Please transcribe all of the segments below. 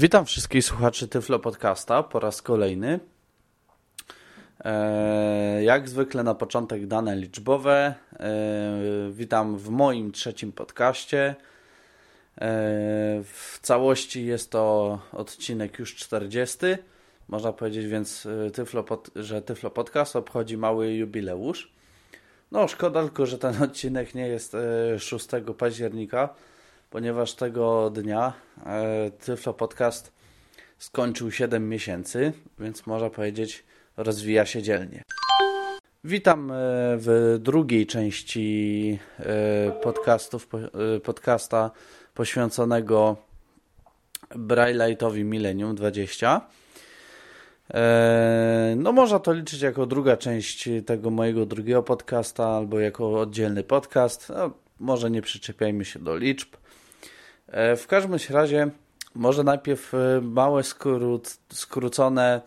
Witam wszystkich słuchaczy Tyflo Podcasta po raz kolejny. E, jak zwykle na początek dane liczbowe. E, witam w moim trzecim podcaście. E, w całości jest to odcinek już 40. Można powiedzieć więc, Tyflo pod, że Tyflo Podcast obchodzi mały jubileusz. No, szkoda tylko, że ten odcinek nie jest 6 października, ponieważ tego dnia Tyflo Podcast skończył 7 miesięcy, więc można powiedzieć, rozwija się dzielnie. Witam w drugiej części podcastów, podcasta poświęconego Braille'owi Millennium 20. No można to liczyć jako druga część tego mojego drugiego podcasta albo jako oddzielny podcast. No, może nie przyczepiajmy się do liczb. W każdym razie może najpierw małe skrót, skrócone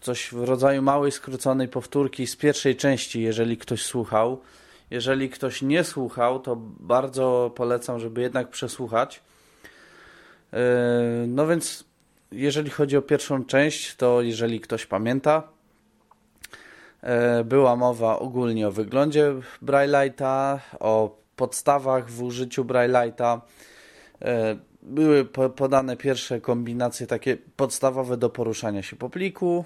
coś w rodzaju małej skróconej powtórki z pierwszej części, jeżeli ktoś słuchał. Jeżeli ktoś nie słuchał, to bardzo polecam, żeby jednak przesłuchać. No więc, jeżeli chodzi o pierwszą część, to jeżeli ktoś pamięta, była mowa ogólnie o wyglądzie Braille'a, o podstawach w użyciu Braille'a. Były podane pierwsze kombinacje takie podstawowe do poruszania się po pliku.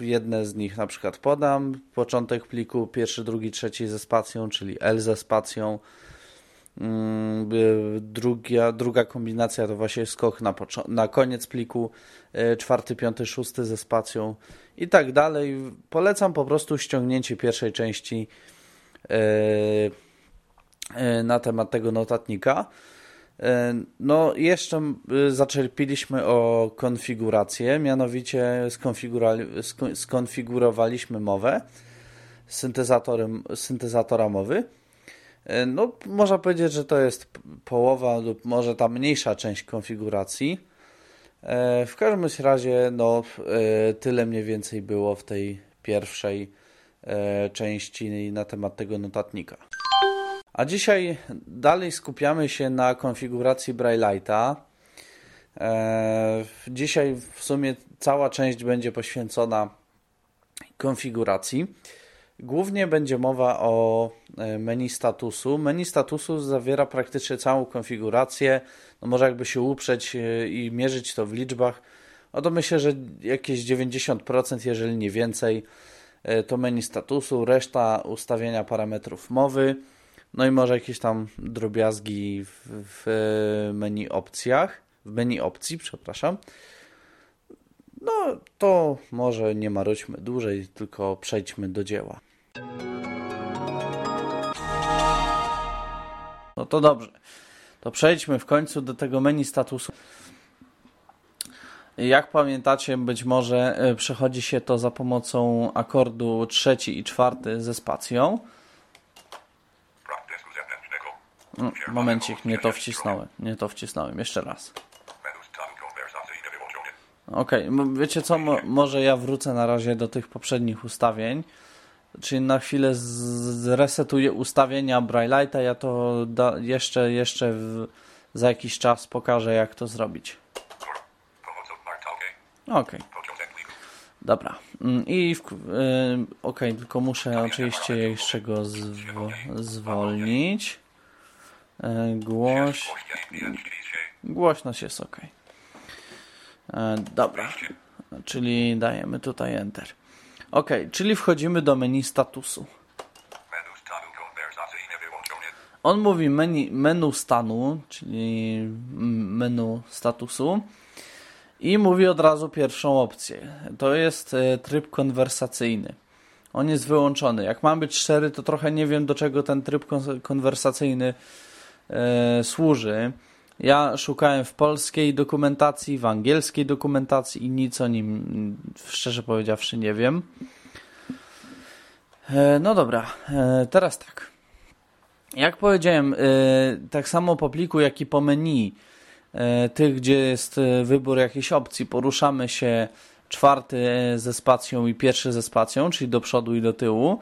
Jedne z nich na przykład podam. Początek pliku, pierwszy, drugi, trzeci ze spacją, czyli L ze spacją. Druga, druga kombinacja to właśnie skok na, na koniec pliku, czwarty, piąty, szósty ze spacją i tak dalej. Polecam po prostu ściągnięcie pierwszej części na temat tego notatnika. No, jeszcze zaczerpiliśmy o konfigurację, mianowicie skonfigurowaliśmy mowę syntezatorem, syntezatora mowy. No, można powiedzieć, że to jest połowa lub może ta mniejsza część konfiguracji. W każdym razie, no, tyle mniej więcej było w tej pierwszej części na temat tego notatnika. A dzisiaj dalej skupiamy się na konfiguracji Braille'a. Dzisiaj w sumie cała część będzie poświęcona konfiguracji. Głównie będzie mowa o menu statusu. Menu statusu zawiera praktycznie całą konfigurację. No może jakby się uprzeć i mierzyć to w liczbach, no to myślę, że jakieś 90%, jeżeli nie więcej, to menu statusu, reszta ustawienia parametrów mowy. No i może jakieś tam drobiazgi w, w menu opcjach, w menu opcji, przepraszam. No to może nie marudźmy dłużej, tylko przejdźmy do dzieła. No to dobrze. To przejdźmy w końcu do tego menu statusu. Jak pamiętacie, być może przechodzi się to za pomocą akordu trzeci i czwarty ze spacją. No, momencik, nie to wcisnąłem. Nie to wcisnąłem. Jeszcze raz. Ok, wiecie co? Mo może ja wrócę na razie do tych poprzednich ustawień. Czyli na chwilę zresetuję ustawienia Braille'a. Ja to jeszcze, jeszcze w, za jakiś czas pokażę, jak to zrobić. Ok. Dobra. I w, y, ok, tylko muszę oczywiście jeszcze go zwo zwolnić. Głoś... Głośność jest ok. Dobra, czyli dajemy tutaj Enter. Ok, czyli wchodzimy do menu statusu. On mówi menu, menu stanu, czyli menu statusu i mówi od razu pierwszą opcję. To jest tryb konwersacyjny. On jest wyłączony. Jak mam być szczery, to trochę nie wiem do czego ten tryb konwersacyjny e, służy. Ja szukałem w polskiej dokumentacji, w angielskiej dokumentacji i nic o nim, szczerze powiedziawszy, nie wiem. E, no dobra, e, teraz tak. Jak powiedziałem, e, tak samo po pliku, jak i po menu, e, tych, gdzie jest e, wybór jakiejś opcji, poruszamy się czwarty ze spacją i pierwszy ze spacją, czyli do przodu i do tyłu.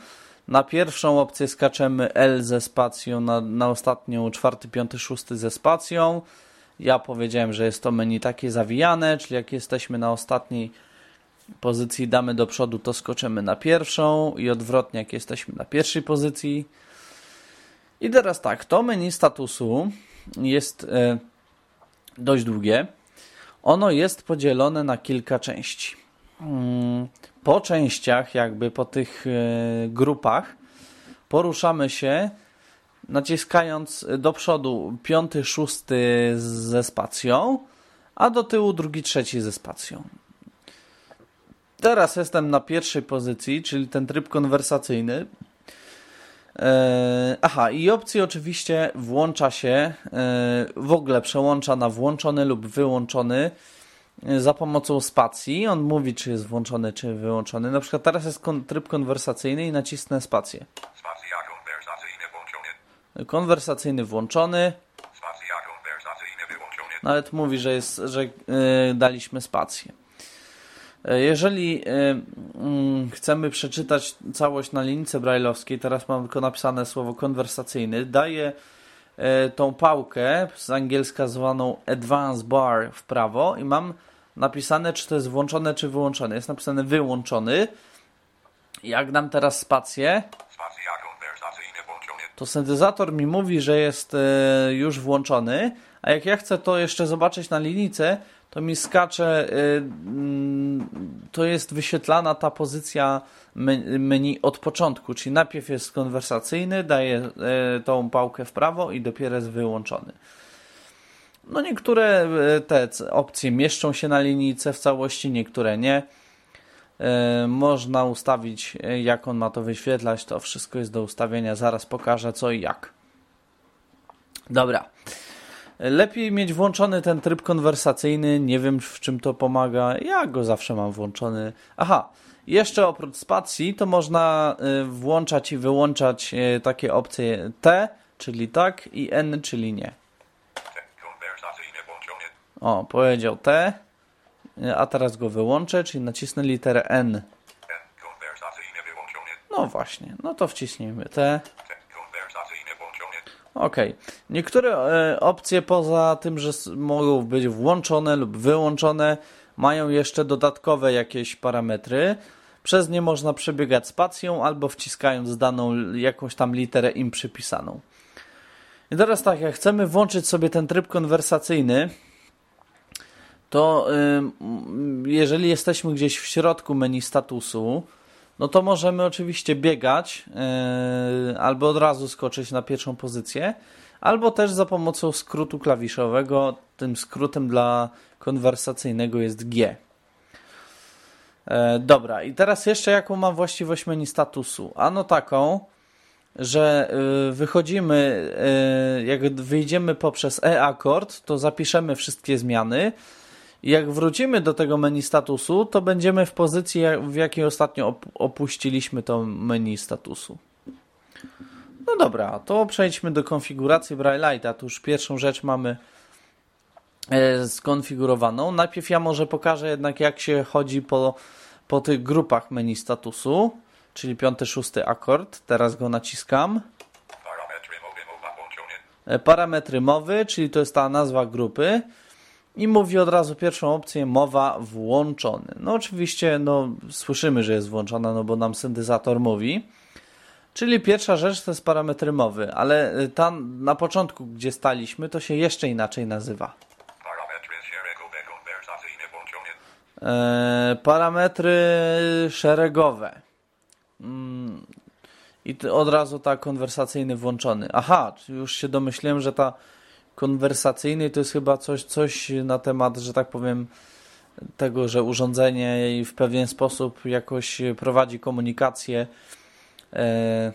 Na pierwszą opcję skaczemy L ze spacją, na, na ostatnią czwarty, piąty, szósty ze spacją Ja powiedziałem, że jest to menu takie zawijane, czyli jak jesteśmy na ostatniej pozycji, damy do przodu, to skoczymy na pierwszą i odwrotnie, jak jesteśmy na pierwszej pozycji. I teraz tak, to menu statusu jest e, dość długie. Ono jest podzielone na kilka części. Mm, po częściach, jakby po tych e, grupach, poruszamy się naciskając do przodu piąty, szósty ze spacją, a do tyłu drugi, trzeci ze spacją. Teraz jestem na pierwszej pozycji, czyli ten tryb konwersacyjny. E, aha, i opcji oczywiście włącza się, e, w ogóle przełącza na włączony lub wyłączony e, za pomocą spacji. On mówi, czy jest włączony, czy wyłączony. Na przykład teraz jest tryb konwersacyjny i nacisnę spację. Spacja konwersacyjny włączony. Konwersacyjny włączony. Spacja konwersacyjny wyłączony. Nawet mówi, że, jest, że daliśmy spację. E, jeżeli e, mm, chcemy przeczytać całość na linijce brajlowskiej, teraz mam tylko napisane słowo konwersacyjny, daję e, tą pałkę z angielska zwaną advance bar w prawo i mam napisane, czy to jest włączone, czy wyłączone. Jest napisane wyłączony. Jak dam teraz spację, to syntezator mi mówi, że jest już włączony, a jak ja chcę to jeszcze zobaczyć na linijce, to mi skacze, y, mm, to jest wyświetlana ta pozycja menu od początku, czyli najpierw jest konwersacyjny, daje y, tą pałkę w prawo i dopiero jest wyłączony. No niektóre y, te opcje mieszczą się na linijce w całości, niektóre nie. Można ustawić jak on ma to wyświetlać, to wszystko jest do ustawienia, zaraz pokażę co i jak. Dobra. Lepiej mieć włączony ten tryb konwersacyjny, nie wiem w czym to pomaga, ja go zawsze mam włączony. Aha, jeszcze oprócz spacji to można y, włączać i wyłączać y, takie opcje T, czyli tak i N, czyli nie. O, powiedział T, y, a teraz go wyłączę, czyli nacisnę literę N. No właśnie, no to wciśnijmy T. Ok. Niektóre e, opcje poza tym, że mogą być włączone lub wyłączone, mają jeszcze dodatkowe jakieś parametry. Przez nie można przebiegać spacją albo wciskając daną jakąś tam literę im przypisaną. I teraz tak, jak chcemy włączyć sobie ten tryb konwersacyjny, to jeżeli jesteśmy gdzieś w środku menu statusu, no to możemy oczywiście biegać yy, albo od razu skoczyć na pierwszą pozycję, albo też za pomocą skrótu klawiszowego. Tym skrótem dla konwersacyjnego jest G. E, dobra, i teraz jeszcze jaką ma właściwość menu statusu? Ano taką, że y, wychodzimy, jak wyjdziemy poprzez e-akord, to zapiszemy wszystkie zmiany jak wrócimy do tego menu statusu, to będziemy w pozycji, w jakiej ostatnio opuściliśmy to menu statusu. No dobra, to przejdźmy do konfiguracji Braille'a. Tu już pierwszą rzecz mamy e, skonfigurowaną. Najpierw ja może pokażę jednak jak się chodzi po, po tych grupach menu statusu, czyli piąty, szósty akord. Teraz go naciskam. Parametry mowy, czyli to jest ta nazwa grupy i mówi od razu pierwszą opcję mowa włączony. No oczywiście no, słyszymy, że jest włączona, no bo nam syntezator mówi. Czyli pierwsza rzecz to jest parametry mowy, ale y, tam na początku, gdzie staliśmy, to się jeszcze inaczej nazywa. Parametry. E, parametry szeregowe. Mm, I od razu ta konwersacyjny włączony. Aha, już się domyśliłem, że ta konwersacyjny to jest chyba coś, coś na temat, że tak powiem, tego, że urządzenie w pewien sposób jakoś prowadzi komunikację e,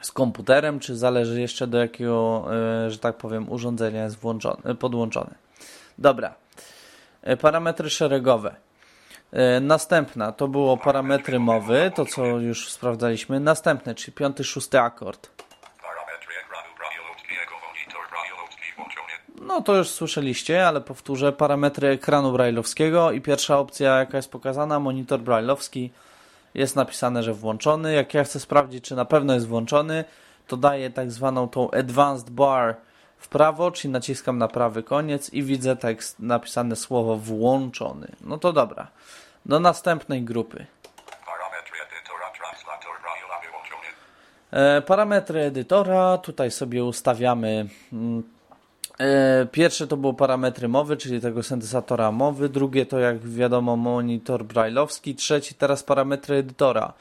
z komputerem, czy zależy jeszcze do jakiego, e, że tak powiem, urządzenia jest włączone, podłączone. Dobra. E, parametry szeregowe. Następna to było parametry mowy, to co już sprawdzaliśmy. Następne, czyli piąty, szósty akord. No to już słyszeliście, ale powtórzę. Parametry ekranu brajlowskiego i pierwsza opcja, jaka jest pokazana, monitor brajlowski. Jest napisane, że włączony. Jak ja chcę sprawdzić, czy na pewno jest włączony, to daję tak zwaną tą Advanced Bar w prawo, czyli naciskam na prawy koniec i widzę tekst napisane słowo włączony. No to dobra. Do następnej grupy. Parametry edytora. E, parametry edytora, tutaj sobie ustawiamy. E, pierwsze to było parametry mowy, czyli tego syntezatora mowy. Drugie to, jak wiadomo, monitor brailleowski. Trzeci teraz parametry edytora.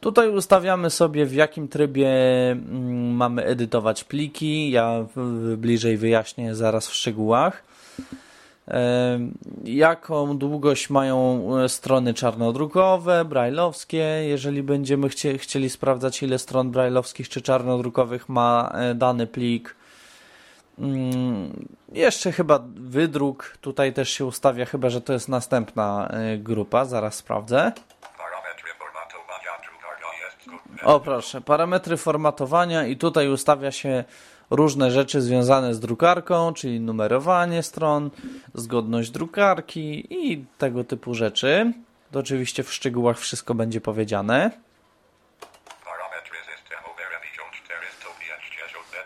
Tutaj ustawiamy sobie, w jakim trybie mm, mamy edytować pliki. Ja bliżej wyjaśnię zaraz w szczegółach. E, Jaką długość mają e, strony czarnodrukowe, brailleowskie, jeżeli będziemy chcie, chcieli sprawdzać, ile stron brailleowskich czy czarnodrukowych ma dany plik. Mm, Jeszcze chyba wydruk, tutaj też się ustawia, chyba że to jest następna e, grupa, zaraz sprawdzę. O proszę, parametry formatowania i tutaj ustawia się różne rzeczy związane z drukarką, czyli numerowanie stron, zgodność drukarki i tego typu rzeczy. To oczywiście w szczegółach wszystko będzie powiedziane. Parametry systemowe rewizjon 450 beta E,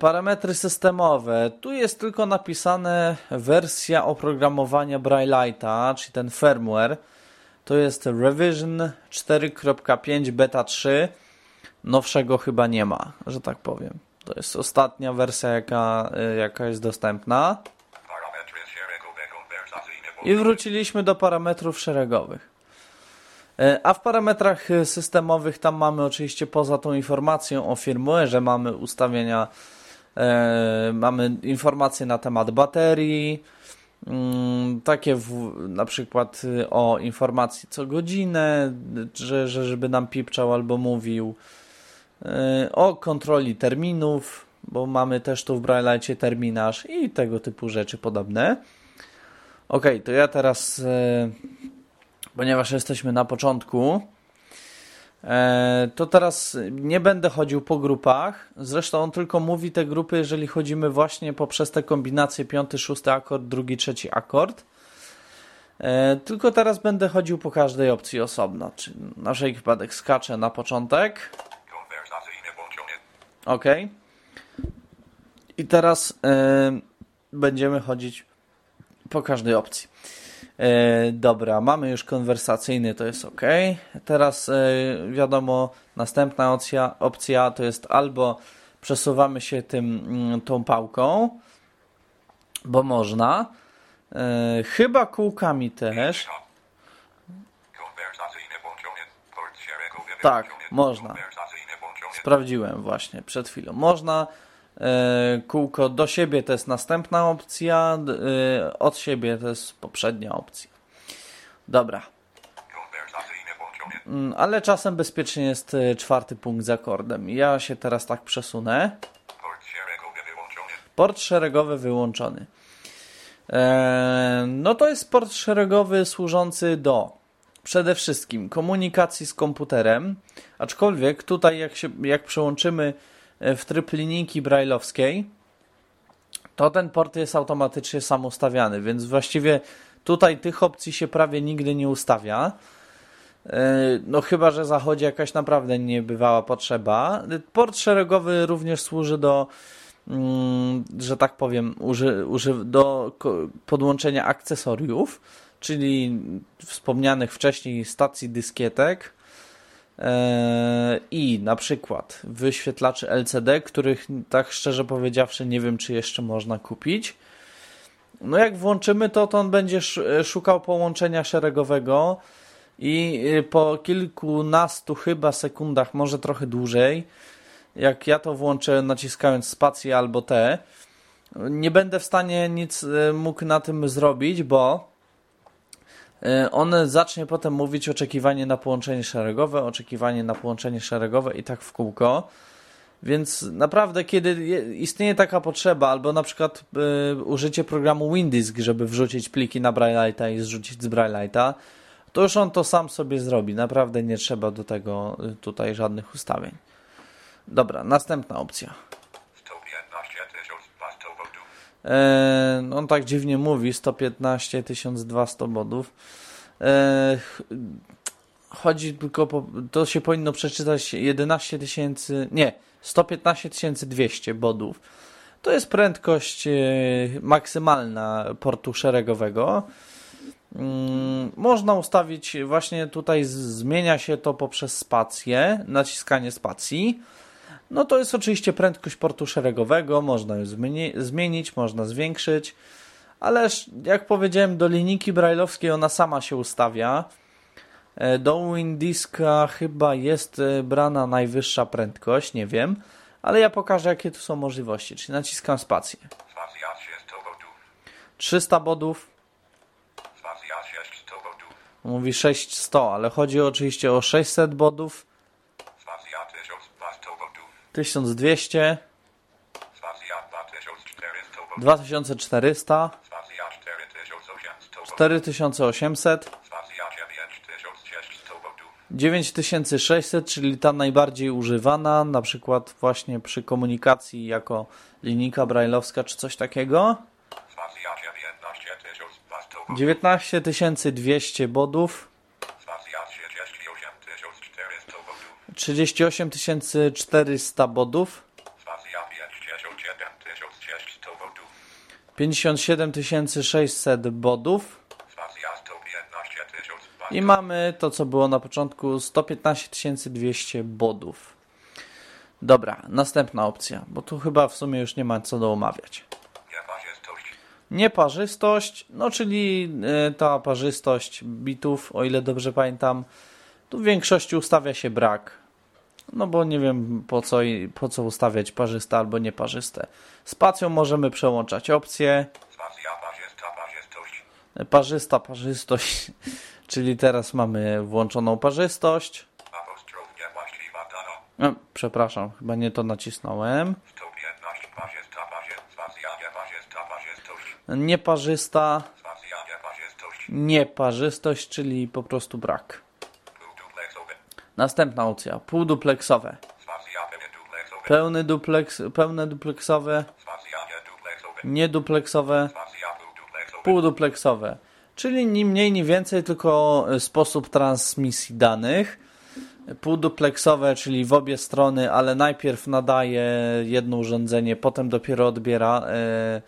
parametry systemowe. Tu jest tylko napisane wersja oprogramowania Braille'a, czyli ten firmware. To jest Revision 4.5 Beta 3. Nowszego chyba nie ma, że tak powiem. To jest ostatnia wersja, jaka, e, jaka jest dostępna. I wróciliśmy do parametrów szeregowych. E, A w parametrach e, systemowych tam mamy oczywiście poza tą informacją o firmware'ze mamy ustawienia, e, mamy informacje na temat baterii, mm, takie w, na przykład o informacji co godzinę, że, że żeby nam pipczał albo mówił, o kontroli terminów, bo mamy też tu w Braille'cie terminarz i tego typu rzeczy podobne. Ok, to ja teraz, ponieważ jesteśmy na początku, e, to teraz nie będę chodził po grupach. Zresztą on tylko mówi te grupy, jeżeli chodzimy właśnie poprzez te kombinacje piąty, szósty akord, drugi, trzeci akord. E, tylko teraz będę chodził po każdej opcji osobno. Czyli na wszelki wypadek skaczę na początek. Ok. I teraz e, będziemy chodzić po każdej opcji. E, dobra, mamy już konwersacyjny, to jest ok. Teraz e, wiadomo, następna opcja, opcja to jest albo przesuwamy się tym, mm, tą pałką, bo można. E, chyba kółkami też. Tak, można. Sprawdziłem właśnie przed chwilą. Można kółko do siebie to jest następna opcja, e, od siebie to jest poprzednia opcja. Dobra. Mm, ale czasem bezpiecznie jest e, czwarty punkt z akordem. Ja się teraz tak przesunę. Port szeregowy wyłączony. E, no to jest port szeregowy służący do przede wszystkim komunikacji z komputerem, aczkolwiek tutaj jak, się, jak przełączymy e, w tryb linijki brailleowskiej, to ten port jest automatycznie sam ustawiany, więc właściwie tutaj tych opcji się prawie nigdy nie ustawia. E, No chyba, że zachodzi jakaś naprawdę niebywała potrzeba. Port szeregowy również służy do mm, że tak powiem, do podłączenia akcesoriów, czyli wspomnianych wcześniej stacji dyskietek e, i na przykład wyświetlaczy LCD, których tak szczerze powiedziawszy nie wiem, czy jeszcze można kupić. No jak włączymy to, to on będzie sz- szukał połączenia szeregowego i y, po kilkunastu chyba sekundach, może trochę dłużej, jak ja to włączę naciskając spację albo T, nie będę w stanie nic y, mógł na tym zrobić, bo on zacznie potem mówić oczekiwanie na połączenie szeregowe, oczekiwanie na połączenie szeregowe i tak w kółko. Więc naprawdę, kiedy je- istnieje taka potrzeba, albo na przykład y, użycie programu Windisk, żeby wrzucić pliki na Braille'a i zrzucić z Braille'a, to już on to sam sobie zrobi. Naprawdę nie trzeba do tego y, tutaj żadnych ustawień. Dobra, następna opcja. 115 tysiąc pasto wodów. E, on tak dziwnie mówi, 115 1200 bodów. E, ch- chodzi tylko po, to się powinno przeczytać 11 tysięcy, nie, 115 200 bodów. To jest prędkość e, maksymalna portu szeregowego. Mm, można ustawić, właśnie tutaj zmienia się to poprzez spację, naciskanie spacji. No to jest oczywiście prędkość portu szeregowego, można ją zmienić, można zwiększyć, ale jak powiedziałem, do linijki brajlowskiej ona sama się ustawia. E, do Windiska chyba jest e, brana najwyższa prędkość, nie wiem, ale ja pokażę jakie tu są możliwości, czyli naciskam spację. 300 bodów. Mówi 600, ale chodzi oczywiście o 600 bodów. 1200. 2400. 4800. 9600, czyli ta najbardziej używana, na przykład właśnie przy komunikacji jako linijka brajlowska czy coś takiego. 19200 bodów. 38 400 bodów. 57 600 bodów. I mamy to, co było na początku, 115 200 bodów. Dobra, następna opcja, bo tu chyba w sumie już nie ma co do omawiać. Nieparzystość, no czyli e, ta parzystość bitów, o ile dobrze pamiętam, tu w większości ustawia się brak. No bo nie wiem po co, po co ustawiać parzyste albo nieparzyste. Spacją możemy przełączać opcje. Parzysta, parzystość. Czyli teraz mamy włączoną parzystość. No, przepraszam, chyba nie to nacisnąłem. Nieparzysta. Nieparzystość, czyli po prostu brak. Następna opcja. Półdupleksowe. Pełny dupleks, pełne dupleksowe. Niedupleksowe. Półdupleksowe. Czyli ni mniej, ni więcej, tylko sposób transmisji danych. Półdupleksowe, czyli w obie strony, ale najpierw nadaje jedno urządzenie, potem dopiero odbiera, e,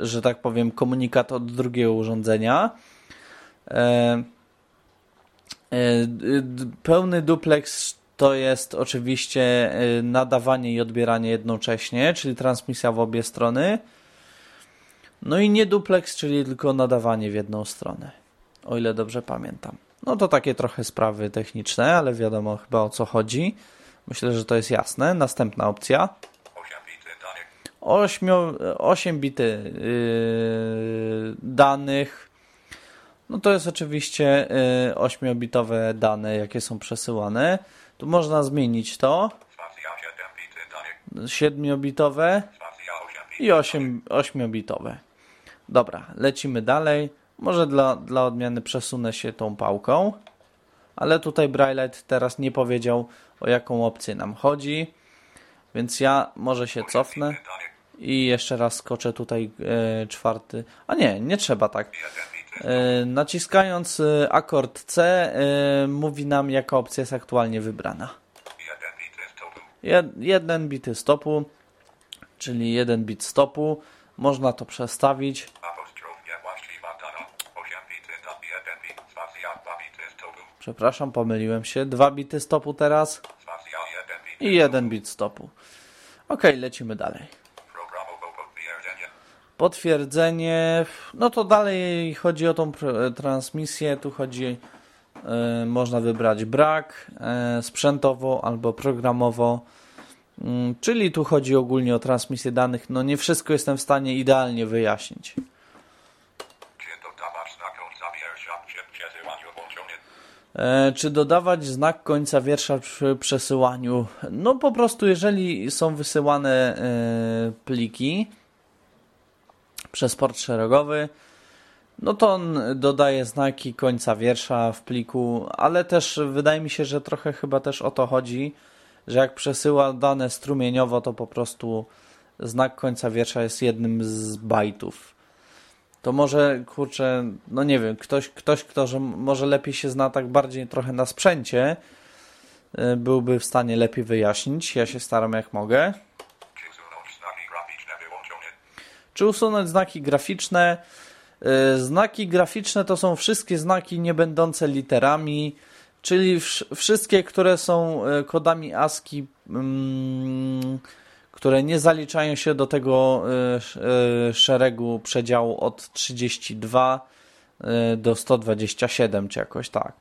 że tak powiem, komunikat od drugiego urządzenia. E, pełny duplex to jest oczywiście e, nadawanie i odbieranie jednocześnie, czyli transmisja w obie strony. No i nie duplex, czyli tylko nadawanie w jedną stronę, o ile dobrze pamiętam. No to takie trochę sprawy techniczne, ale wiadomo chyba o co chodzi. Myślę, że to jest jasne. Następna opcja. 8, 8 bity danych no to jest oczywiście 8-bitowe y, dane, jakie są przesyłane. Tu można zmienić to. 7-bitowe i 8-bitowe. Dobra, lecimy dalej. Może dla, dla odmiany przesunę się tą pałką, ale tutaj Braille't teraz nie powiedział o jaką opcję nam chodzi, więc ja może się cofnę i jeszcze raz skoczę tutaj e, czwarty. A nie, nie trzeba tak. E, naciskając e, akord C e, mówi nam jaka opcja jest aktualnie wybrana. Jeden bity stopu, czyli jeden bit stopu. Można to przestawić. Przepraszam, pomyliłem się. Dwa bity stopu teraz. I jeden bit stopu. Ok, lecimy dalej potwierdzenie, no to dalej chodzi o tą transmisję, tu chodzi, y, można wybrać brak y, sprzętowo albo programowo, y, czyli tu chodzi ogólnie o transmisję danych, no nie wszystko jestem w stanie idealnie wyjaśnić. Czy dodawać znak końca wiersza przy przesyłaniu? No po prostu jeżeli są wysyłane pliki, przez port szeregowy, no to on dodaje znaki końca wiersza w pliku, ale też wydaje mi się, że trochę chyba też o to chodzi, że jak przesyła dane strumieniowo, to po prostu znak końca wiersza jest jednym z bajtów. To może, kurczę, no nie wiem, ktoś, ktoś kto że może lepiej się zna tak bardziej trochę na sprzęcie, y, byłby w stanie lepiej wyjaśnić. Ja się staram jak mogę. Czy usunąć znaki graficzne? Y, Znaki graficzne to są wszystkie znaki nie będące literami, czyli wsz- wszystkie, które są y, kodami ASCII, mm, które nie zaliczają się do tego y, sz- szeregu przedziału od 32 y, do 127, czy jakoś tak.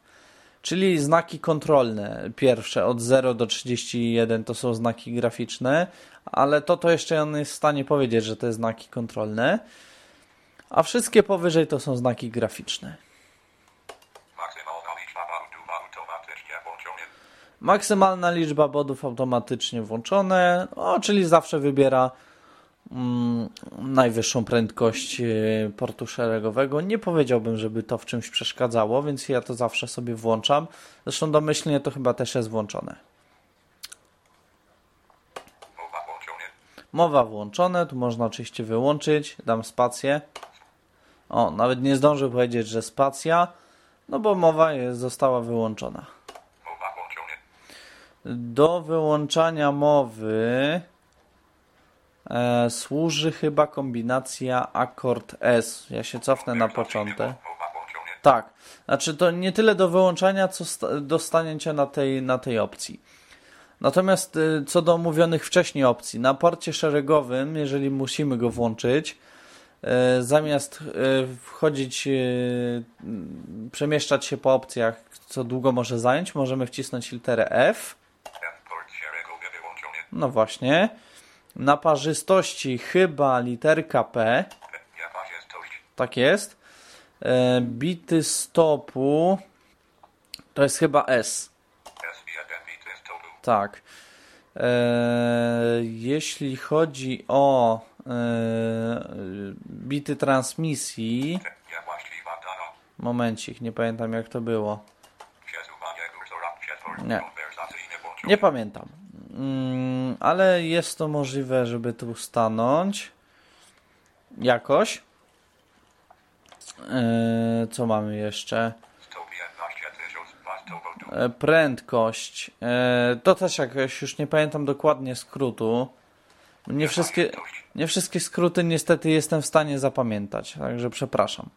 Czyli znaki kontrolne, pierwsze od 0 do 31 to są znaki graficzne, ale to to jeszcze on jest w stanie powiedzieć, że to jest znaki kontrolne, a wszystkie powyżej to są znaki graficzne. Maksymalna liczba bodów automatycznie włączone, o, czyli zawsze wybiera najwyższą prędkość e, portu szeregowego. Nie powiedziałbym, żeby to w czymś przeszkadzało, więc ja to zawsze sobie włączam. Zresztą domyślnie to chyba też jest włączone. Mowa włączony. Mowa włączone, tu można oczywiście wyłączyć, dam spację. O, nawet nie zdążę powiedzieć, że spacja, no bo mowa jest, została wyłączona. Mowa włączony. Do wyłączania mowy e, służy chyba kombinacja akord S. Ja się cofnę na początek. Tak, znaczy to nie tyle do wyłączania, co do stanięcia na tej, na tej opcji. Natomiast y, co do omówionych wcześniej opcji, na porcie szeregowym, jeżeli musimy go włączyć, y, zamiast y, wchodzić, przemieszczać się po opcjach, co długo może zająć, możemy wcisnąć literę F. No właśnie. Na parzystości chyba literka P. Tak jest. E, bity stopu to jest chyba S. S1 bity z topu. Tak. E, jeśli chodzi o e, bity transmisji, momencik, nie pamiętam jak to było. Nie. Nie pamiętam. Mm, ale jest to możliwe, żeby tu stanąć. Jakoś. E, co mamy jeszcze? 115 tysiąc watów. E, prędkość. E, to też jakoś, już nie pamiętam dokładnie skrótu. Nie wszystkie, nie wszystkie skróty niestety jestem w stanie zapamiętać, także przepraszam.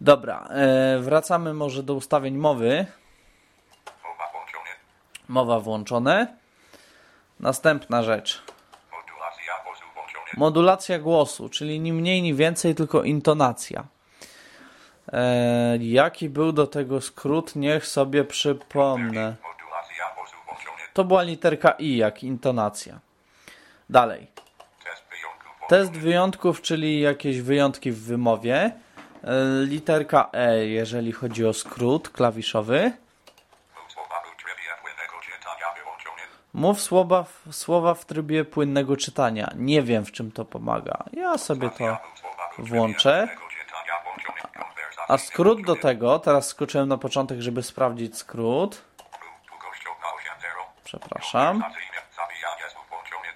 Dobra, wracamy może do ustawień mowy. Mowa włączone. Następna rzecz. Modulacja głosu czyli ni mniej, ni więcej, tylko intonacja. E, jaki był do tego skrót? Niech sobie przypomnę. To była literka I, jak intonacja. Dalej. Test wyjątków, czyli jakieś wyjątki w wymowie. E, Literka E, jeżeli chodzi o skrót klawiszowy. Mów słowa w trybie płynnego czytania wyłączony. Mów słowa, słowa w trybie płynnego czytania. Nie wiem, w czym to pomaga. Ja sobie to włączę. A skrót do tego, teraz skoczyłem na początek, żeby sprawdzić skrót. Długością na 8.0. Przepraszam.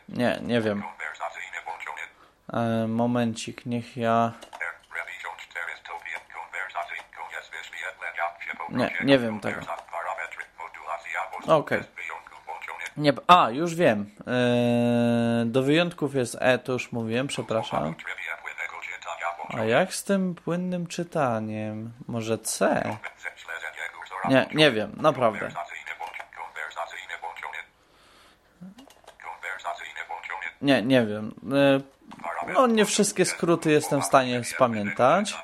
Nie, nie wiem. E, momencik, niech ja. R. Rewizjon 401. Konwersacyjny. Koniec wyświetlenia. Się Nie, nie wiem tego. Okej. Włączony. Nie, a, już wiem. E, do wyjątków jest E, to już mówiłem, przepraszam. A jak z tym płynnym czytaniem? Może C? Nie, nie wiem, naprawdę. Nie, nie wiem. E, no, nie wszystkie skróty jestem w stanie spamiętać.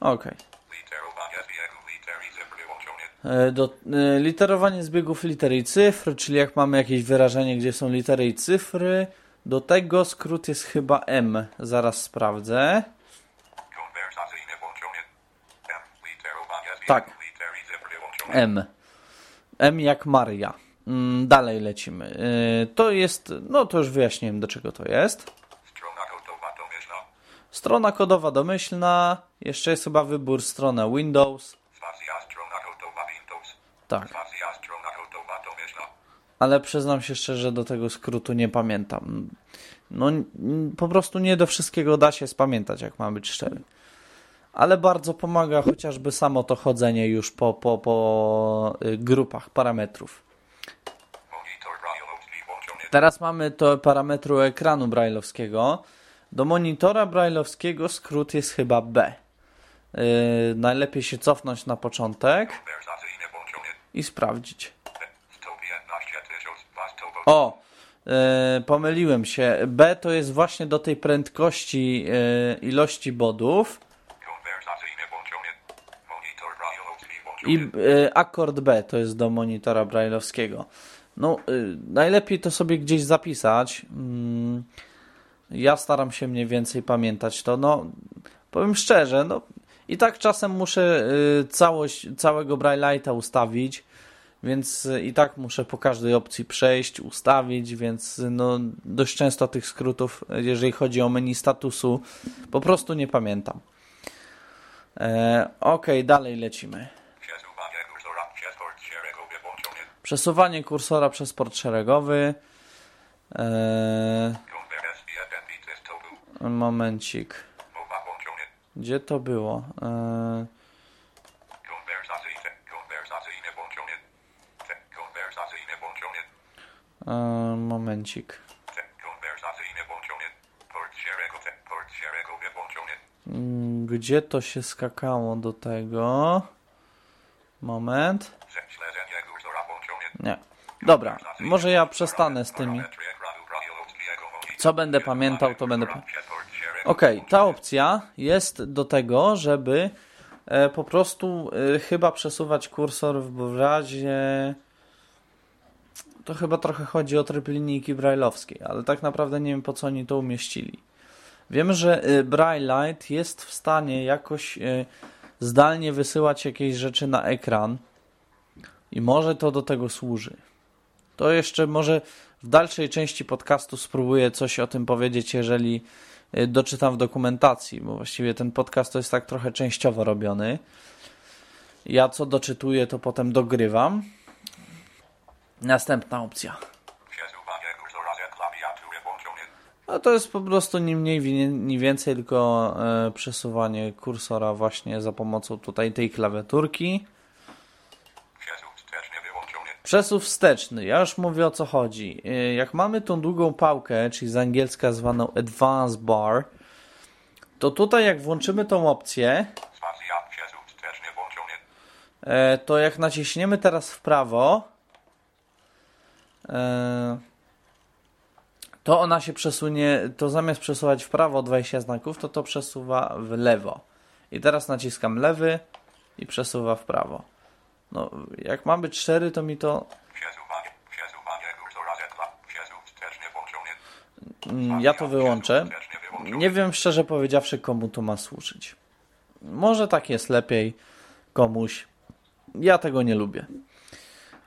Okej. Literowanie zbiegu liter i cyfr wyłączony. E, Do, e, literowanie zbiegów liter i cyfr, czyli jak mamy jakieś wyrażenie, gdzie są litery i cyfry, do tego skrót jest chyba M. Zaraz sprawdzę. Tak. M. M jak Maria. Mm, Dalej lecimy. E, To jest, no to już wyjaśniłem do czego to jest. Strona kodowa domyślna. Strona kodowa domyślna. Jeszcze jest chyba wybór strona Windows. Spacja strona kodowa Windows. Tak. Ale przyznam się szczerze, do tego skrótu nie pamiętam. No, po prostu nie do wszystkiego da się spamiętać, jak mam być szczery. Ale bardzo pomaga chociażby samo to chodzenie już po, po, po y, grupach parametrów. Teraz mamy to parametru ekranu brailleowskiego, Do monitora brailleowskiego skrót jest chyba B. Yy, najlepiej się cofnąć na początek. I sprawdzić. B. 115 tysiąc. Was to bo- O, yy, pomyliłem się. B to jest właśnie do tej prędkości yy, ilości bodów i yy, akord B to jest do monitora brailleowskiego. No, najlepiej to sobie gdzieś zapisać. Mm, ja staram się mniej więcej pamiętać to. No, powiem szczerze, no i tak czasem muszę y, całość, całego Braille'a ustawić, więc y, i tak muszę po każdej opcji przejść, ustawić, więc y, no, dość często tych skrótów, jeżeli chodzi o menu statusu, po prostu nie pamiętam. E, ok, dalej lecimy. Przesuwanie kursora przez port szeregowy. E, momencik. Gdzie to było? E, Konwersacyjne. Konwersacyjne włączone. Te. Konwersacyjne włączone. e, momencik. Mm, Gdzie to się skakało do tego? Moment. Nie. Dobra, może ja przestanę z tymi. Co będę pamiętał, to będę pamiętał. Okej, ta opcja jest do tego, żeby e, po prostu e, chyba przesuwać kursor w razie. To chyba trochę chodzi o tryb linijki brailleowskiej, ale tak naprawdę nie wiem po co oni to umieścili. Wiem, że e, Braille Light jest w stanie jakoś zdalnie wysyłać jakieś rzeczy na ekran i może to do tego służy. To jeszcze może w dalszej części podcastu spróbuję coś o tym powiedzieć, jeżeli doczytam w dokumentacji, bo właściwie ten podcast to jest tak trochę częściowo robiony. Ja co doczytuję, to potem dogrywam. Następna opcja. No to jest po prostu ni mniej, ni więcej, tylko e, przesuwanie kursora właśnie za pomocą tutaj tej klawiaturki. Przesuw wsteczny ja już mówię o co chodzi. Y, Jak mamy tą długą pałkę, czyli z angielska zwaną Advance Bar, to tutaj jak włączymy tą opcję, e, to jak naciśniemy teraz w prawo, e, to ona się przesunie, to zamiast przesuwać w prawo o 20 znaków, to to przesuwa w lewo. I teraz naciskam lewy i przesuwa w prawo. No, jak ma być 4, to mi to. Mm, Ja to wyłączę. Nie wiem szczerze powiedziawszy, komu to ma służyć. Może tak jest lepiej komuś. Ja tego nie lubię.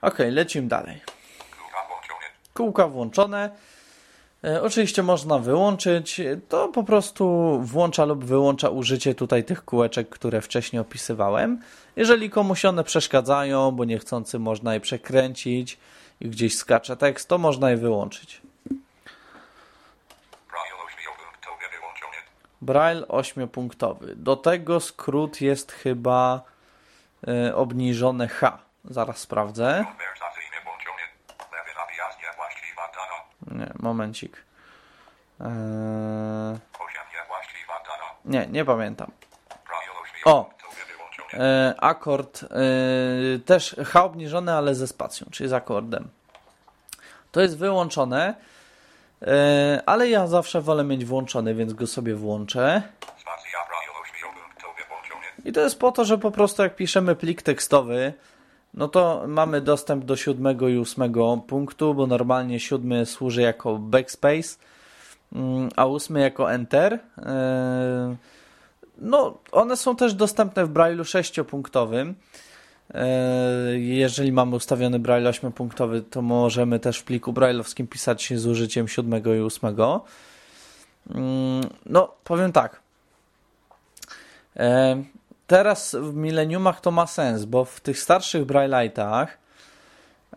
Ok, lecimy dalej. Kółka włączone. E, oczywiście można wyłączyć. To po prostu włącza lub wyłącza użycie tutaj tych kółeczek, które wcześniej opisywałem. Jeżeli komuś one przeszkadzają, bo niechcący można je przekręcić i gdzieś skacze tekst, to można je wyłączyć. Braille ośmiopunktowy wyłączony. Braille 8-punktowy. Do tego skrót jest chyba e, obniżone H. Zaraz sprawdzę. Konwersacyjny włączony. Lewy nawias niewłaściwa dana. Nie, momencik. Eee, nie, nie pamiętam. Braille ośmiopunktowy wyłączony. E, akord e, też H obniżony, ale ze spacją, czyli z akordem. To jest wyłączone, e, ale ja zawsze wolę mieć włączony, więc go sobie włączę. I to jest po to, że po prostu jak piszemy plik tekstowy, no to mamy dostęp do siódmego i ósmego punktu, bo normalnie siódmy służy jako backspace, mm, a ósmy jako enter. Yy, No, one są też dostępne w Braille'u sześciopunktowym. Yy, Jeżeli mamy ustawiony Braille 8-punktowy, to możemy też w pliku brailleowskim pisać z użyciem siódmego i ósmego. Mm, No, powiem tak. E, Teraz w mileniumach to ma sens, bo w tych starszych Braille'ach,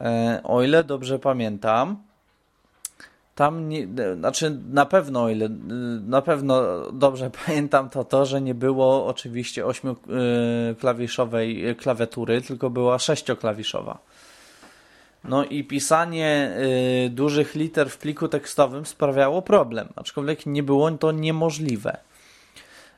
e, o ile dobrze pamiętam, tam nie, e, znaczy na pewno, o ile e, na pewno dobrze pamiętam, to to, że nie było oczywiście ośmioklawiszowej klawiatury, tylko była sześcioklawiszowa. No i pisanie dużych liter w pliku tekstowym sprawiało problem, aczkolwiek nie było to niemożliwe.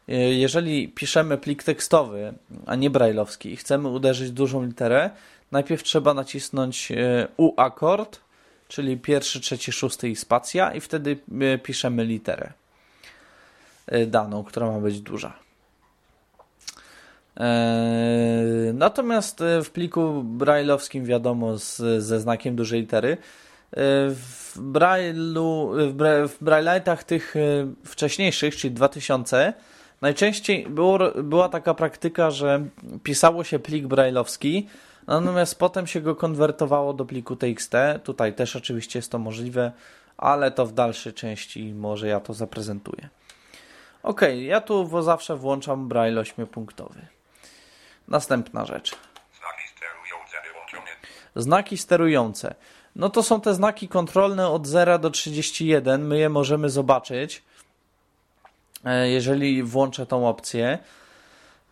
Y, jeżeli piszemy plik tekstowy, a nie brajlowski i chcemy uderzyć dużą literę, najpierw trzeba nacisnąć y, U akord, czyli pierwszy, trzeci, szósty i spacja i wtedy y, piszemy literę daną, która ma być duża. Natomiast w pliku brailleowskim wiadomo z, ze znakiem dużej litery w Braille'u, w Braille'ach tych wcześniejszych, czyli 2000 najczęściej było, była taka praktyka, że pisało się plik brailleowski natomiast potem się go konwertowało do pliku TXT tutaj też oczywiście jest to możliwe ale to w dalszej części może ja to zaprezentuję ok, ja tu zawsze włączam Braille 8-punktowy Następna rzecz. Znaki sterujące wyłączone. Znaki sterujące. No to są te znaki kontrolne od 0 do 31. My je możemy zobaczyć, jeżeli włączę tą opcję.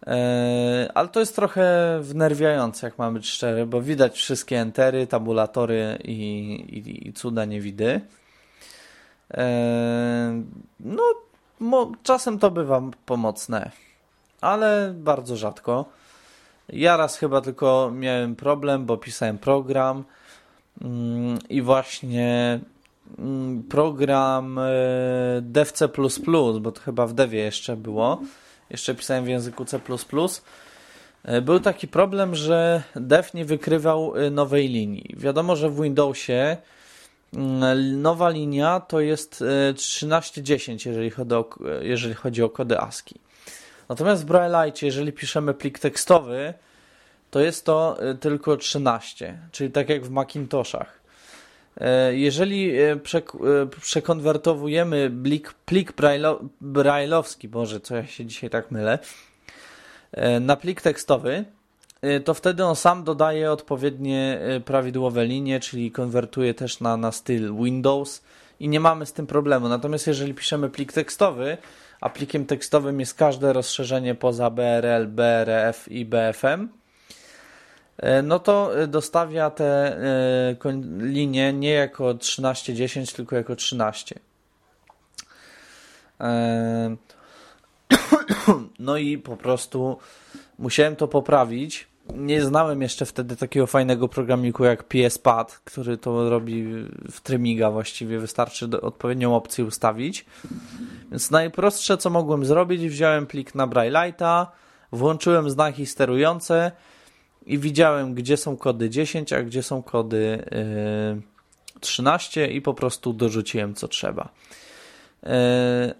E, ale to jest trochę wnerwiające, jak mamy być szczery, bo widać wszystkie entery, tabulatory i, i, i cuda niewidy. E, no, czasem to bywa pomocne, ale bardzo rzadko. Ja raz chyba tylko miałem problem, bo pisałem program mm, i właśnie program e, DevC++, bo to chyba w devie jeszcze było. Jeszcze pisałem w języku C++. E, był taki problem, że dev nie wykrywał e, nowej linii. Wiadomo, że w Windowsie mm, nowa linia to jest 1310, jeżeli chodzi o, jeżeli chodzi o kody ASCII. Natomiast w Braille'cie, jeżeli piszemy plik tekstowy, to jest to tylko 13, czyli tak jak w Macintoshach. E, jeżeli y, y, przekonwertowujemy plik, plik brailleowski, boże, co ja się dzisiaj tak mylę, e, na plik tekstowy, to wtedy on sam dodaje odpowiednie prawidłowe linie, czyli konwertuje też na, na styl Windows i nie mamy z tym problemu. Natomiast jeżeli piszemy plik tekstowy, a plikiem tekstowym jest każde rozszerzenie poza BRL, BRF i BFM, e, no to dostawia te e, linie nie jako 1310, tylko jako 13. E, no i po prostu musiałem to poprawić nie znałem jeszcze wtedy takiego fajnego programiku jak PSPad, który to robi w Trymiga właściwie, wystarczy odpowiednią opcję ustawić. Więc najprostsze co mogłem zrobić, wziąłem plik na Braille'a, włączyłem znaki sterujące i widziałem gdzie są kody 10, a gdzie są kody yy, 13 i po prostu dorzuciłem co trzeba. Yy,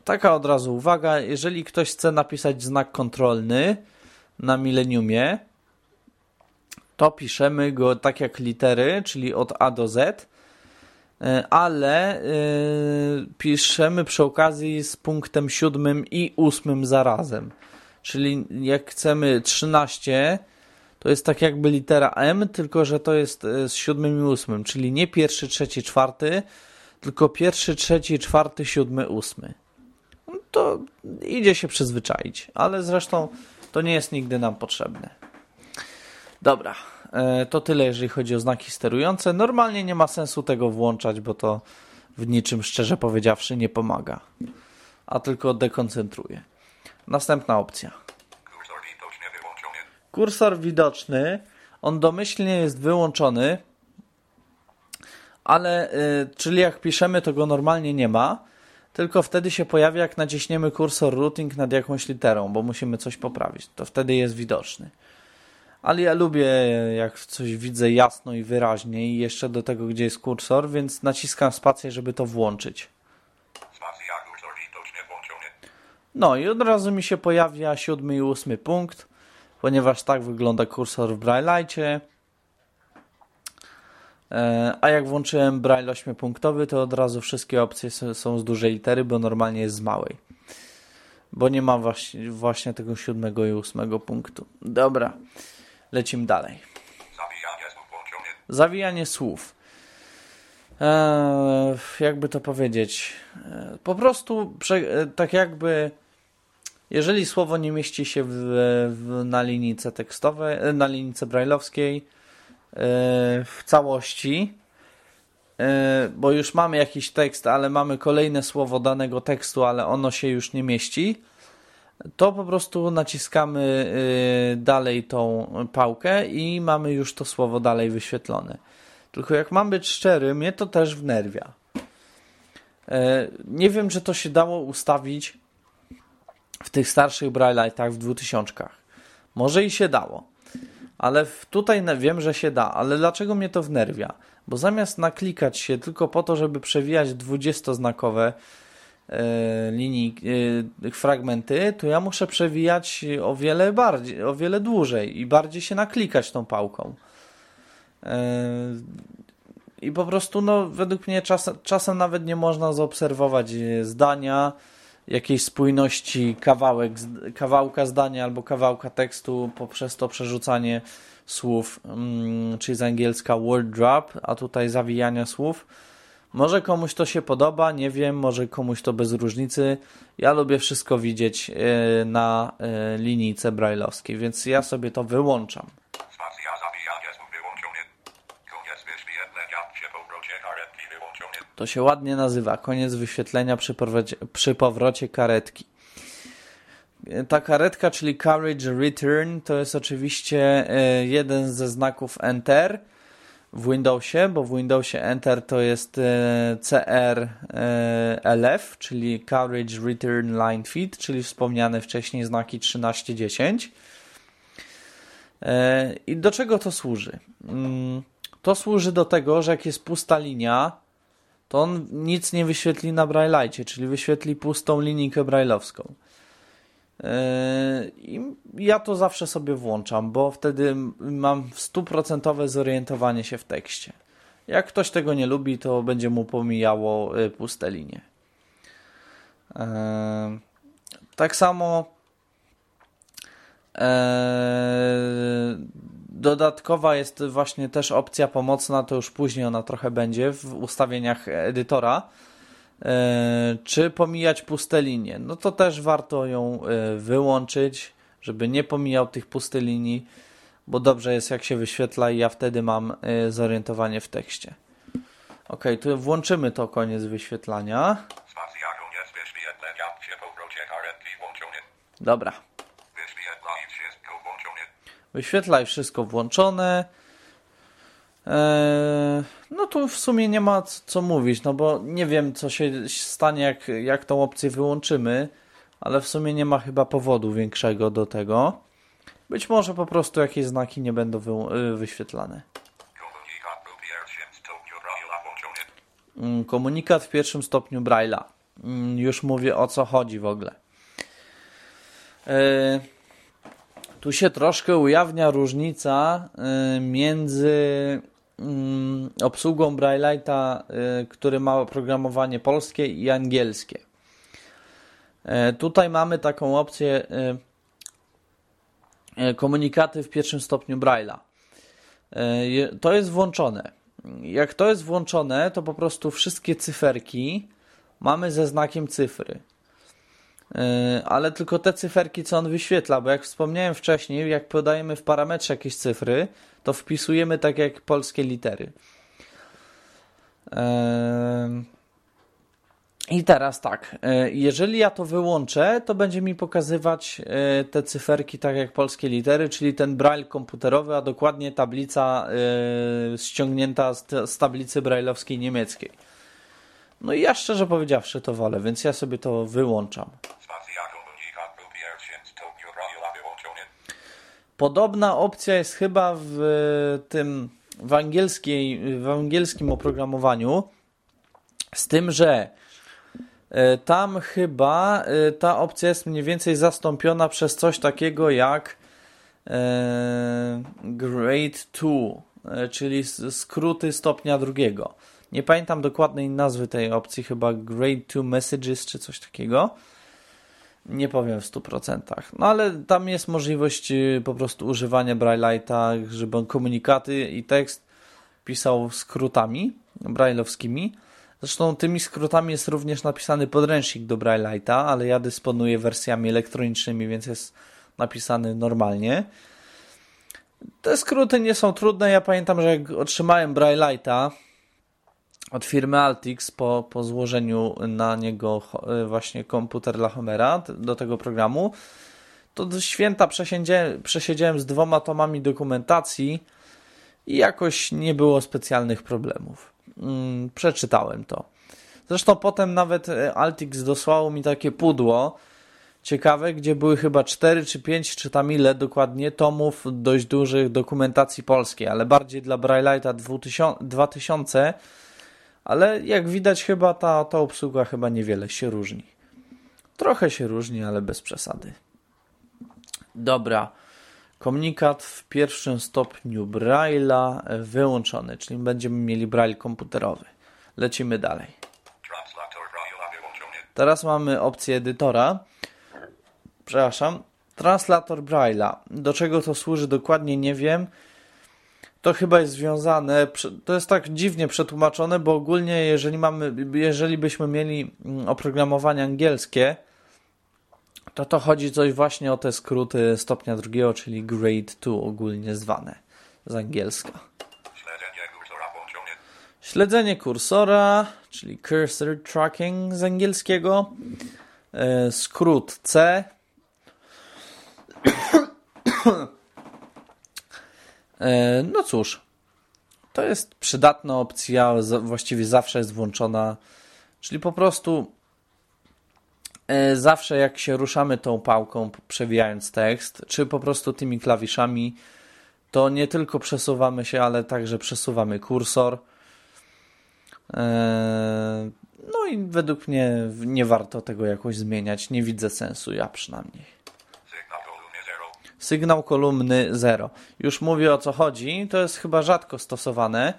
taka od razu uwaga, jeżeli ktoś chce napisać znak kontrolny na Millenniumie, to piszemy go tak jak litery, czyli od A do Z, e, ale piszemy przy okazji z punktem siódmym i ósmym zarazem. Czyli jak chcemy 13, to jest tak jakby litera M, tylko że to jest e, z siódmym i ósmym, czyli nie pierwszy, trzeci, czwarty, tylko pierwszy, trzeci, czwarty, siódmy, ósmy. No to idzie się przyzwyczaić, ale zresztą to nie jest nigdy nam potrzebne. Dobra, e, to tyle jeżeli chodzi o znaki sterujące. Normalnie nie ma sensu tego włączać, bo to w niczym szczerze powiedziawszy nie pomaga, a tylko dekoncentruje. Następna opcja. Kursor widoczny on domyślnie jest wyłączony, ale y, czyli jak piszemy, to go normalnie nie ma, tylko wtedy się pojawia, jak naciśniemy kursor routing nad jakąś literą, bo musimy coś poprawić. To wtedy jest widoczny ale ja lubię jak coś widzę jasno i wyraźnie i jeszcze do tego, gdzie jest kursor, więc naciskam spację, żeby to włączyć. No i od razu mi się pojawia siódmy i ósmy punkt, ponieważ tak wygląda kursor w Braille'cie. E, a jak włączyłem Braille 8-punktowy, to od razu wszystkie opcje są z dużej litery, bo normalnie jest z małej. Bo nie ma właśnie, tego siódmego i ósmego punktu. Dobra. Lecimy dalej. Zawijanie słów. Zawijanie słów. Eee, jakby to powiedzieć? Eee, po prostu e, tak jakby jeżeli słowo nie mieści się w, w, na linijce tekstowej, e, na linijce brajlowskiej, w całości, bo już mamy jakiś tekst, ale mamy kolejne słowo danego tekstu, ale ono się już nie mieści, to po prostu naciskamy dalej tą pałkę i mamy już to słowo dalej wyświetlone. Tylko jak mam być szczery, mnie to też wnerwia. Nie wiem, czy to się dało ustawić w tych starszych Braille'ach w 2000. Może i się dało. Ale tutaj wiem, że się da. Ale dlaczego mnie to wnerwia? Bo zamiast naklikać się tylko po to, żeby przewijać 20-znakowe e, linii, e, fragmenty, to ja muszę przewijać o wiele bardziej, o wiele dłużej i bardziej się naklikać tą pałką. E, I po prostu, no, według mnie czas, czasem nawet nie można zaobserwować zdania, jakiejś spójności kawałek, kawałka zdania albo kawałka tekstu poprzez to przerzucanie słów, mm, czyli z angielska word drop, a tutaj zawijania słów. Może komuś to się podoba, nie wiem, może komuś to bez różnicy. Ja lubię wszystko widzieć e, na e, linijce brajlowskiej, więc ja sobie to wyłączam. To się ładnie nazywa. Koniec wyświetlenia przy, przy powrocie karetki. Ta karetka, czyli Carriage Return, to jest oczywiście e, jeden ze znaków Enter w Windowsie, bo w Windowsie Enter to jest e, CRLF, czyli Carriage Return Line Feed, czyli wspomniane wcześniej znaki 1310. E, I do czego to służy? Mm, to służy do tego, że jak jest pusta linia, to on nic nie wyświetli na Braille'cie, czyli wyświetli pustą linijkę brailleowską. Yy, I ja to zawsze sobie włączam, bo wtedy mam stuprocentowe zorientowanie się w tekście. Jak ktoś tego nie lubi, to będzie mu pomijało y, puste linie. Yy, tak samo yy, Dodatkowa jest właśnie też opcja pomocna, to już później ona trochę będzie w ustawieniach edytora. E, czy pomijać puste linie? No to też warto ją e, wyłączyć, żeby nie pomijał tych pustych linii, bo dobrze jest jak się wyświetla i ja wtedy mam e, zorientowanie w tekście. Ok, tu włączymy to koniec wyświetlania. Dobra. Wyświetlaj wszystko włączone. Eee, no tu w sumie nie ma co mówić, no bo nie wiem co się stanie jak, jak tą opcję wyłączymy, ale w sumie nie ma chyba powodu większego do tego. Być może po prostu jakieś znaki nie będą wy, y, wyświetlane. Mm, komunikat w pierwszym stopniu Braille'a. Mm, już mówię o co chodzi w ogóle. Eee, tu się troszkę ujawnia różnica y, między mm, obsługą Braille'a, y, który ma oprogramowanie polskie i angielskie. Y, tutaj mamy taką opcję komunikaty w pierwszym stopniu Braille'a. To jest włączone. Jak to jest włączone, to po prostu wszystkie cyferki mamy ze znakiem cyfry. E, ale tylko te cyferki, co on wyświetla, bo jak wspomniałem wcześniej, jak podajemy w parametrze jakieś cyfry, to wpisujemy tak jak polskie litery. E, I teraz tak, e, jeżeli ja to wyłączę, to będzie mi pokazywać te cyferki tak jak polskie litery, czyli ten braille komputerowy, a dokładnie tablica ściągnięta z tablicy brailleowskiej niemieckiej. No i ja szczerze powiedziawszy to wolę, więc ja sobie to wyłączam. Podobna opcja jest chyba w tym w, angielskiej, w angielskim oprogramowaniu, z tym, że e, tam chyba e, ta opcja jest mniej więcej zastąpiona przez coś takiego jak e, Grade 2, czyli skróty stopnia drugiego. Nie pamiętam dokładnej nazwy tej opcji, chyba Grade 2 Messages czy coś takiego. Nie powiem w 100%. No ale tam jest możliwość y, po prostu używania Braille'a, żeby on komunikaty i tekst pisał skrótami brailleowskimi. Zresztą tymi skrótami jest również napisany podręcznik do Braille'a, ale ja dysponuję wersjami elektronicznymi, więc jest napisany normalnie. Te skróty nie są trudne. Ja pamiętam, że jak otrzymałem Braille'a od firmy Altix po, po złożeniu na niego e, właśnie komputer dla Homera do tego programu, to do święta przesiedziałem, przesiedziałem z dwoma tomami dokumentacji i jakoś nie było specjalnych problemów. Mm, przeczytałem to. Zresztą potem nawet e, Altix dosłał mi takie pudło ciekawe, gdzie były chyba 4 czy 5, czy tam ile dokładnie tomów dość dużych dokumentacji polskiej, ale bardziej dla Braille'a 2000, ale jak widać chyba ta, ta obsługa chyba niewiele się różni. Trochę się różni, ale bez przesady. Dobra. Komunikat w pierwszym stopniu Braille'a wyłączony, czyli będziemy mieli Braille komputerowy. Lecimy dalej. Teraz mamy opcję edytora. Przepraszam. Translator Braille'a. Do czego to służy dokładnie nie wiem. To chyba jest związane, to jest tak dziwnie przetłumaczone, bo ogólnie jeżeli mamy, jeżeli byśmy mieli mm, oprogramowanie angielskie, to to chodzi coś właśnie o te skróty stopnia drugiego, czyli grade 2 ogólnie zwane z angielska. Śledzenie kursora. Śledzenie kursora, czyli cursor tracking z angielskiego. E, skrót C. E, no cóż, to jest przydatna opcja, właściwie zawsze jest włączona, czyli po prostu e, zawsze jak się ruszamy tą pałką, przewijając tekst, czy po prostu tymi klawiszami, to nie tylko przesuwamy się, ale także przesuwamy kursor. E, no i według mnie nie warto tego jakoś zmieniać. Nie widzę sensu, ja przynajmniej. Sygnał kolumny 0. Sygnał kolumny 0. Już mówię o co chodzi, to jest chyba rzadko stosowane,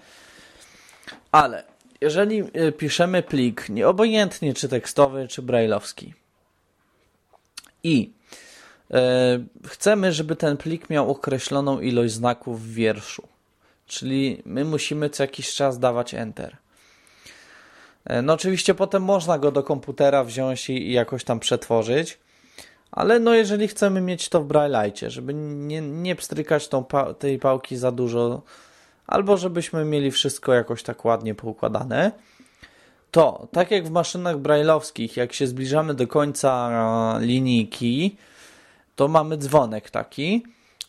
ale jeżeli y, piszemy plik, nieobojętnie czy tekstowy, czy brailleowski i y, chcemy, żeby ten plik miał określoną ilość znaków w wierszu, czyli my musimy co jakiś czas dawać Enter. Y, no oczywiście potem można go do komputera wziąć i jakoś tam przetworzyć, ale no jeżeli chcemy mieć to w Braille'cie, żeby nie, nie pstrykać tą tej pałki za dużo, albo żebyśmy mieli wszystko jakoś tak ładnie poukładane, to tak jak w maszynach brailleowskich, jak się zbliżamy do końca linijki, to mamy dzwonek taki.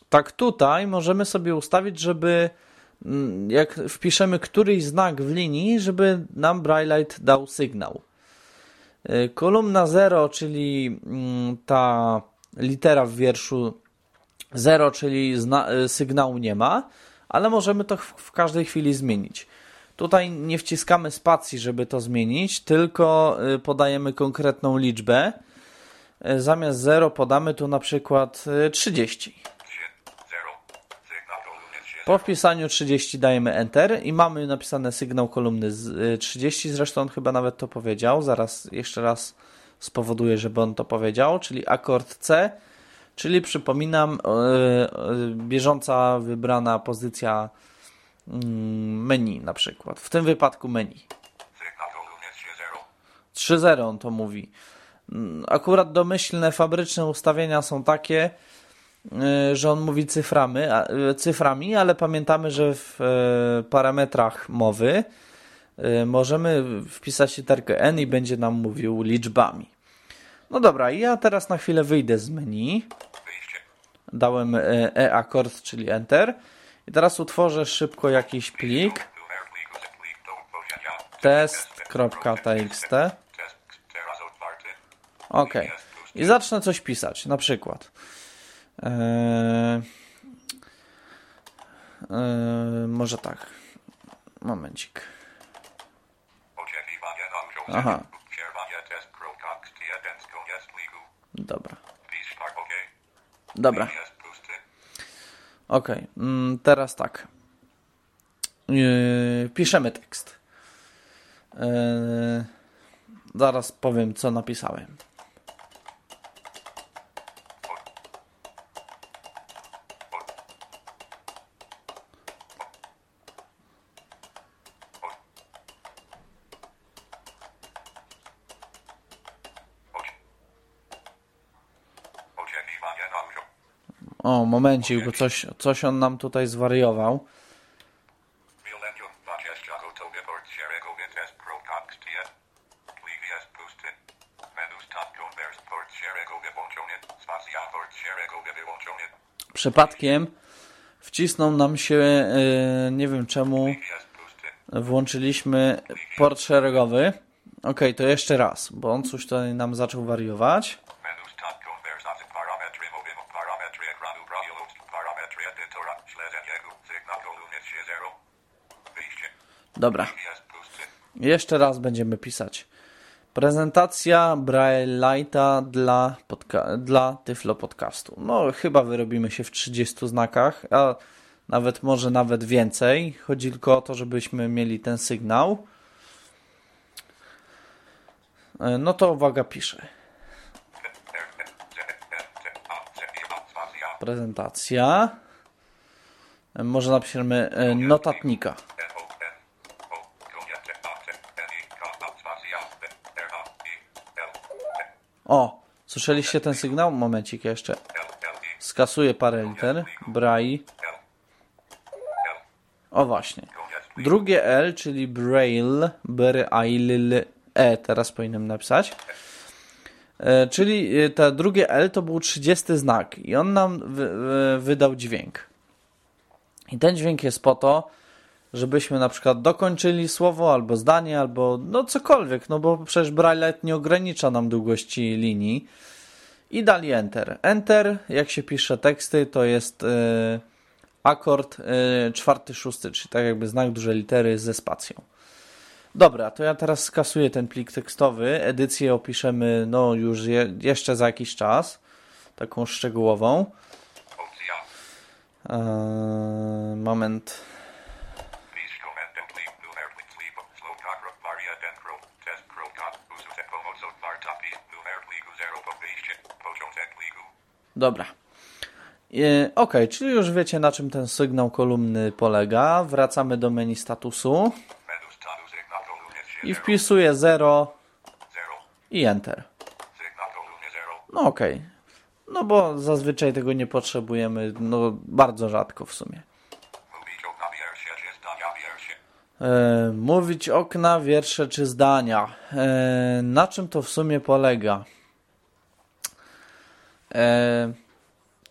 Tak tutaj możemy sobie ustawić, żeby mm, jak wpiszemy któryś znak w linii, żeby nam Brailleite dał sygnał. Y, kolumna 0, czyli mm, ta litera w wierszu 0, czyli y, sygnału nie ma, ale możemy to w każdej chwili zmienić. Tutaj nie wciskamy spacji, żeby to zmienić, tylko y, podajemy konkretną liczbę. Zamiast 0 podamy tu na przykład 30. Po wpisaniu 30 dajemy Enter i mamy napisane sygnał kolumny 30. Y, Zresztą on chyba nawet to powiedział. Zaraz jeszcze raz spowoduję, żeby on to powiedział, czyli akord C, czyli przypominam, yy, bieżąca wybrana pozycja yy, menu na przykład. W tym wypadku menu. 3.0 on to mówi. Mm, akurat domyślne fabryczne ustawienia są takie, Y, że on mówi cyframi, y, cyframi, ale pamiętamy, że w y, parametrach mowy możemy wpisać literkę n i będzie nam mówił liczbami. No dobra, ja teraz na chwilę wyjdę z menu. Dałem e-akord, czyli enter. I teraz utworzę szybko jakiś plik test.txt Ok. I zacznę coś pisać, na przykład Eee, eee, może tak. Momencik. Aha. Dobra. Dobra. Ok. Mm, teraz tak. Yy, piszemy tekst. Yy, zaraz powiem, co napisałem. Momencik, bo coś, coś on nam tutaj zwariował. Przypadkiem wcisnął nam się, yy, nie wiem czemu, włączyliśmy port szeregowy. Ok, to jeszcze raz, bo on coś tutaj nam zaczął wariować. Menus Top Convers As Parametry Mobile Parametry Ekranu Brailowski Parametry Edytora Śledzeniego Sygnał Kolumny 0. Wyjście. Dobra, jeszcze raz będziemy pisać. Prezentacja Braille'a dla, podca- dla Tyflo Podcastu. No, chyba wyrobimy się w 30 znakach, a nawet może nawet więcej. Chodzi tylko o to, żebyśmy mieli ten sygnał. E, No to uwaga, piszę. Prezentacja. E, Może napiszemy e, notatnika. O, słyszeliście ten sygnał? Momencik jeszcze. Skasuję parę liter. Brai. O właśnie. Drugie L, czyli Braille, Braille, E, teraz powinienem napisać. E, Czyli te drugie L to był 30 znak i on nam wy, wy, wydał dźwięk. I ten dźwięk jest po to, żebyśmy na przykład dokończyli słowo albo zdanie, albo no cokolwiek, no bo przecież Braille nie ogranicza nam długości linii. I dali Enter. Enter, jak się pisze teksty, to jest e, akord e, czwarty, szósty, czyli tak jakby znak duże litery ze spacją. Dobra, to ja teraz skasuję ten plik tekstowy. Edycję opiszemy no już je, jeszcze za jakiś czas. Taką szczegółową. Eee, moment. Dobra. E, ok, czyli już wiecie na czym ten sygnał kolumny polega. Wracamy do menu statusu i wpisuję 0 i Enter. No ok. No bo zazwyczaj tego nie potrzebujemy, no bardzo rzadko w sumie. E, mówić okna, wiersze czy zdania. E, na czym to w sumie polega? E,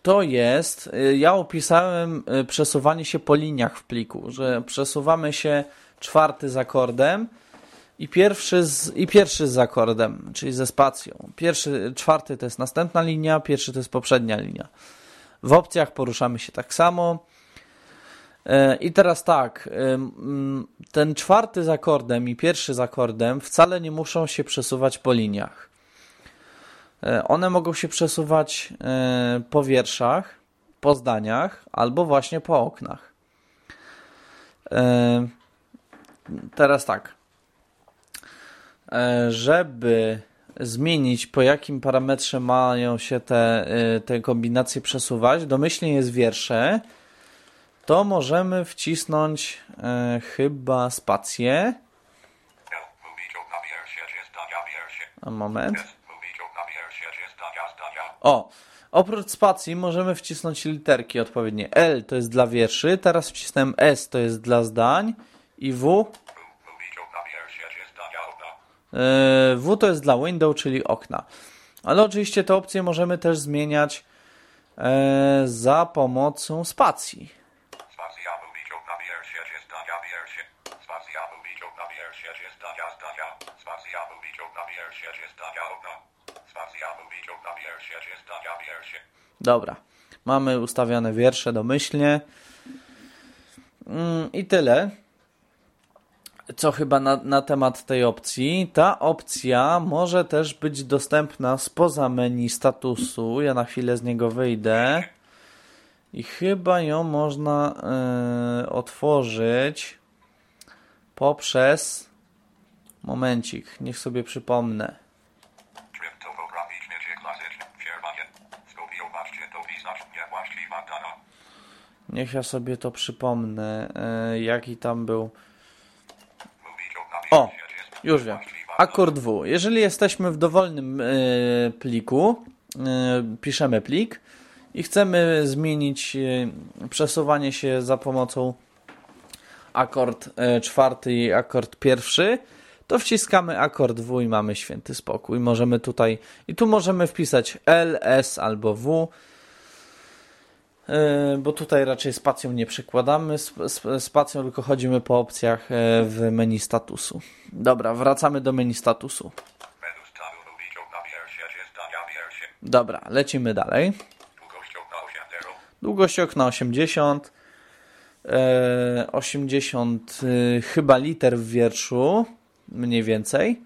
to jest, e, ja opisałem e, przesuwanie się po liniach w pliku, że przesuwamy się czwarty z akordem i pierwszy z, i pierwszy z akordem, czyli ze spacją. Pierwszy, czwarty to jest następna linia, pierwszy to jest poprzednia linia. W opcjach poruszamy się tak samo. I teraz tak, ten czwarty z akordem i pierwszy z akordem wcale nie muszą się przesuwać po liniach. E, One mogą się przesuwać e, po wierszach, po zdaniach albo właśnie po oknach. E, Teraz tak. Żeby zmienić po jakim parametrze mają się te, te kombinacje przesuwać, domyślnie jest wiersze, to możemy wcisnąć chyba spację. Moment. O, oprócz spacji możemy wcisnąć literki odpowiednie. L to jest dla wierszy, teraz wcisnąłem S to jest dla zdań i W e, W to jest dla window, czyli okna. Ale oczywiście te opcje możemy też zmieniać e, za pomocą spacji. Dobra. Mamy ustawione wiersze domyślnie. Mm, I tyle. Co chyba na, na temat tej opcji. Ta opcja może też być dostępna spoza menu statusu. Ja na chwilę z niego wyjdę. I chyba ją można e, otworzyć poprzez. Momencik, niech sobie przypomnę. Niech ja sobie to przypomnę, e, jaki tam był. O, już wiem. Akord W. Jeżeli jesteśmy w dowolnym e, pliku, e, piszemy plik i chcemy zmienić przesuwanie się za pomocą akord czwarty i akord pierwszy, to wciskamy akord W i mamy święty spokój. Możemy tutaj, i tu możemy wpisać L, S albo W, bo tutaj raczej spacją nie przekładamy, spacją tylko chodzimy po opcjach w menu statusu. Dobra, wracamy do menu statusu. Dobra, lecimy dalej. Długość okna 80. 80 e, chyba liter w wierszu, mniej więcej.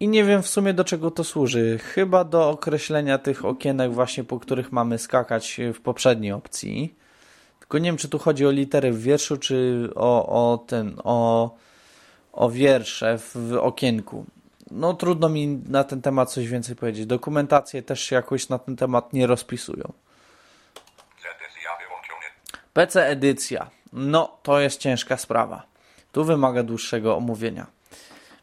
I nie wiem w sumie do czego to służy. Chyba do określenia tych okienek właśnie, po których mamy skakać w poprzedniej opcji. Tylko nie wiem, czy tu chodzi o litery w wierszu, czy o, o ten, o, o wiersze w okienku no trudno mi na ten temat coś więcej powiedzieć. Dokumentacje też się jakoś na ten temat nie rozpisują. PC edycja. No, to jest ciężka sprawa. Tu wymaga dłuższego omówienia.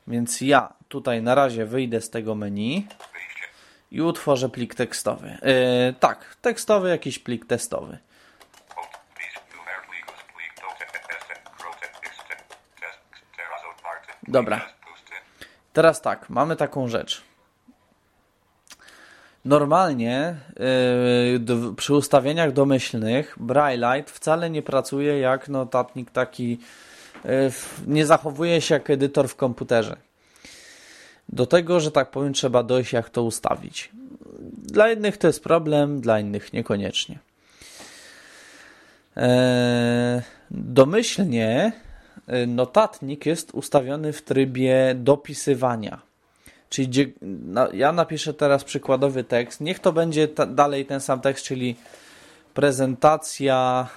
Więc ja tutaj na razie wyjdę z tego menu i utworzę plik tekstowy. Yy, tak, tekstowy jakiś plik testowy. Dobra. Teraz tak, mamy taką rzecz. Normalnie yy, przy ustawieniach domyślnych Braillite wcale nie pracuje jak notatnik taki, nie zachowuje się jak edytor w komputerze. Do tego, że tak powiem, trzeba dojść jak to ustawić. Dla jednych to jest problem, dla innych niekoniecznie. Yy, domyślnie Y, notatnik jest ustawiony w trybie dopisywania. Czyli gdzie, ja napiszę teraz przykładowy tekst. Niech to będzie ta, dalej ten sam tekst, czyli prezentacja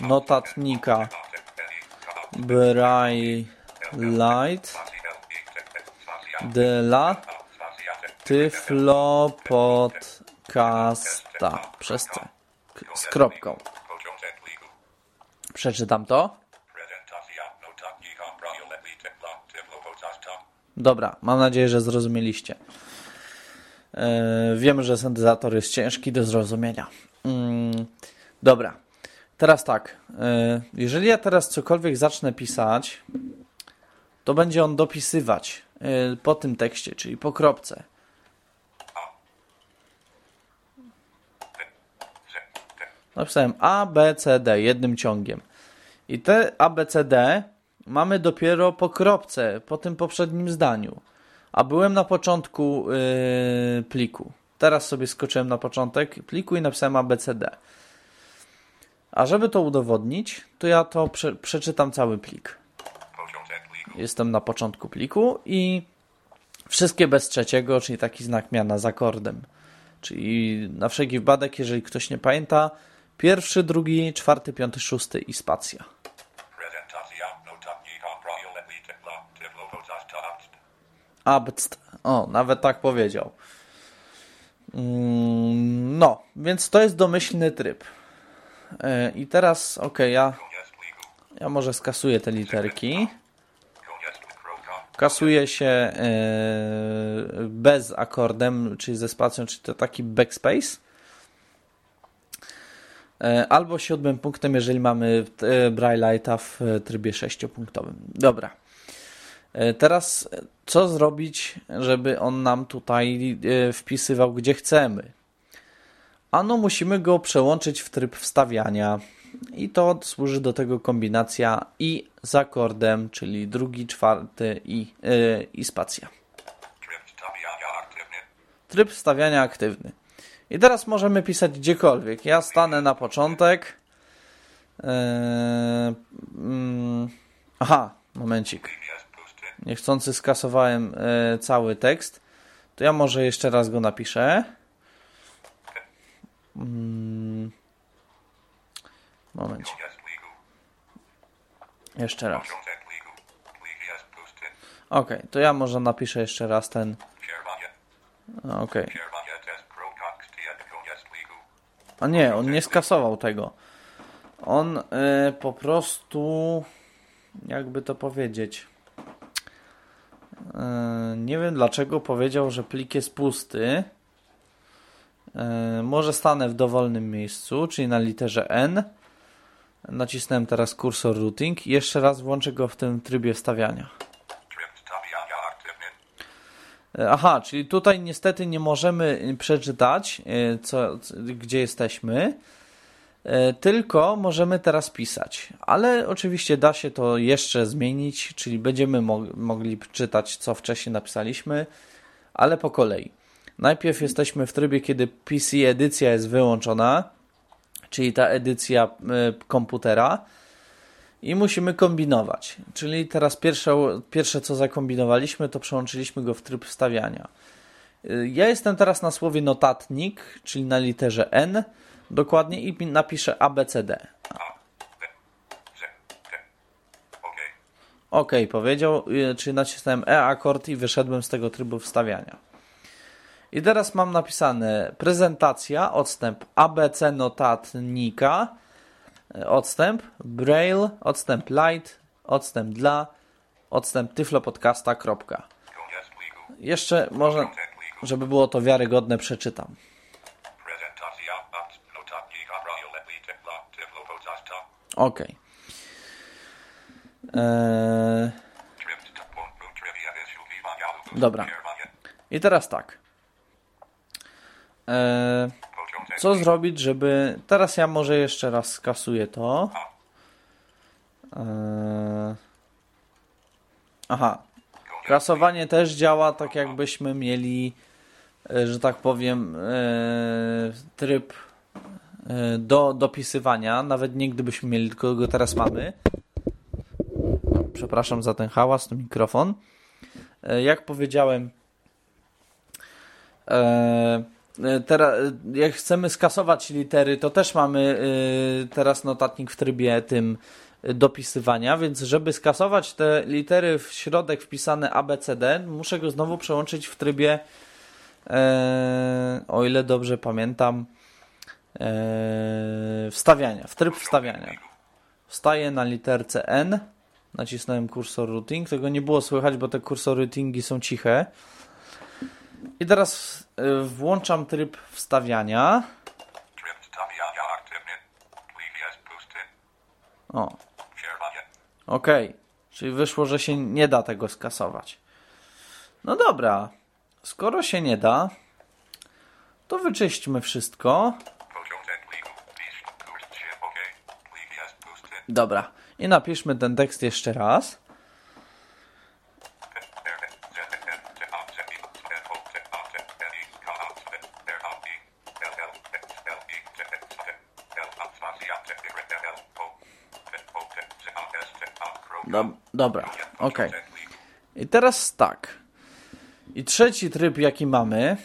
notatnika Braille dla Tyflo Podcasta przez C z kropką. Przeczytam to. Dobra, mam nadzieję, że zrozumieliście. Yy, wiem, że syntezator jest ciężki do zrozumienia. Yy, dobra, teraz tak. Yy, jeżeli ja teraz cokolwiek zacznę pisać, to będzie on dopisywać yy, po tym tekście, czyli po kropce. Napisałem A, B, C, D jednym ciągiem. I te ABCD mamy dopiero po kropce, po tym poprzednim zdaniu. A byłem na początku yy, pliku. Teraz sobie skoczyłem na początek pliku i napisałem ABCD. A żeby to udowodnić, to ja to prze przeczytam cały plik. Jestem na początku pliku i wszystkie bez trzeciego, czyli taki znak miana z akordem. Czyli na wszelki wypadek, jeżeli ktoś nie pamięta, pierwszy, drugi, czwarty, piąty, szósty i spacja. Abst. O, nawet tak powiedział. Mm, no, więc to jest domyślny tryb. E, I teraz, ok, ja, ja może skasuję te literki. Kasuje się e, bez akordem, czyli ze spacją, czyli to taki backspace. E, albo siódmym punktem, jeżeli mamy Braille'a w trybie sześciopunktowym. Dobra. Teraz co zrobić, żeby on nam tutaj wpisywał gdzie chcemy? Ano musimy go przełączyć w tryb wstawiania i to służy do tego kombinacja i z akordem, czyli drugi, czwarty i, yy, i spacja. Tryb wstawiania aktywny. I teraz możemy pisać gdziekolwiek. Ja stanę na początek. Yy, yy, aha, momencik niechcący skasowałem e, cały tekst, to ja może jeszcze raz go napiszę. Mm. Moment. Jeszcze raz. Ok, to ja może napiszę jeszcze raz ten. Ok. A nie, on nie skasował tego. On y, po prostu, jakby to powiedzieć, E, nie wiem dlaczego powiedział, że plik jest pusty. E, może stanę w dowolnym miejscu, czyli na literze N. Nacisnąłem teraz kursor routing i jeszcze raz włączę go w tym trybie wstawiania. E, Aha, czyli tutaj niestety nie możemy przeczytać, e, co, gdzie jesteśmy, tylko możemy teraz pisać. Ale oczywiście da się to jeszcze zmienić, czyli będziemy mo mogli czytać, co wcześniej napisaliśmy, ale po kolei. Najpierw jesteśmy w trybie, kiedy PC edycja jest wyłączona, czyli ta edycja e, komputera. I musimy kombinować. Czyli teraz pierwsze, pierwsze co zakombinowaliśmy, to przełączyliśmy go w tryb wstawiania. Y, Ja jestem teraz na słowie notatnik, czyli na literze N dokładnie i pi- napiszę ABCD. OK, powiedział, y, czyli nacisnąłem E akord i wyszedłem z tego trybu wstawiania. I teraz mam napisane prezentacja, odstęp ABC notatnika, y, odstęp Braille, odstęp Light, odstęp dla, odstęp tyflopodcasta, kropka. Jeszcze może, żeby było to wiarygodne, przeczytam. OK. Eee, Dobra. I teraz tak. Początek co zrobić, żeby. Teraz ja może jeszcze raz skasuję to. Eee, aha. Kasowanie też działa tak, jakbyśmy mieli, e, że tak powiem, e, tryb e, do dopisywania. Nawet nie gdybyśmy mieli, tylko go teraz mamy. Przepraszam za ten hałas, to mikrofon. E, Jak powiedziałem, e, teraz, jak chcemy skasować litery, to też mamy e, teraz notatnik w trybie tym dopisywania, więc żeby skasować te litery w środek wpisane ABCD, muszę go znowu przełączyć w trybie, e, o ile dobrze pamiętam, e, wstawiania, w tryb wstawiania. Wstaję na literce N, nacisnąłem kursor routing, tego nie było słychać, bo te kursory routingi są ciche. I teraz e, włączam tryb wstawiania. O. Okej, czyli wyszło, że się nie da tego skasować. No dobra, skoro się nie da, to wyczyśćmy wszystko. Dobra, i napiszmy ten tekst jeszcze raz. Dobra, okej. I teraz tak. I trzeci tryb, jaki mamy,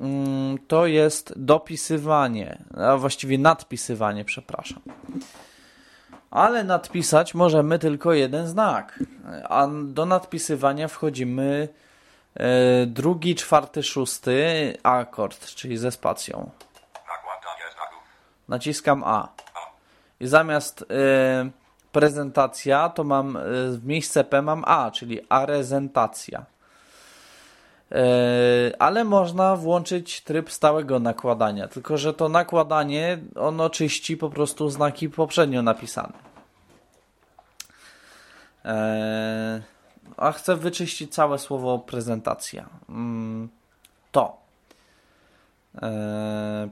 mm, to jest dopisywanie, a właściwie nadpisywanie, przepraszam. Ale nadpisać możemy tylko jeden znak, a do nadpisywania wchodzimy e, drugi, czwarty, szósty akord, czyli ze spacją. Naciskam A. A. I zamiast e, prezentacja, to mam e, w miejsce P mam A, czyli arezentacja. E, ale można włączyć tryb stałego nakładania, tylko że to nakładanie ono czyści po prostu znaki poprzednio napisane. E, a chcę wyczyścić całe słowo prezentacja. Mm, to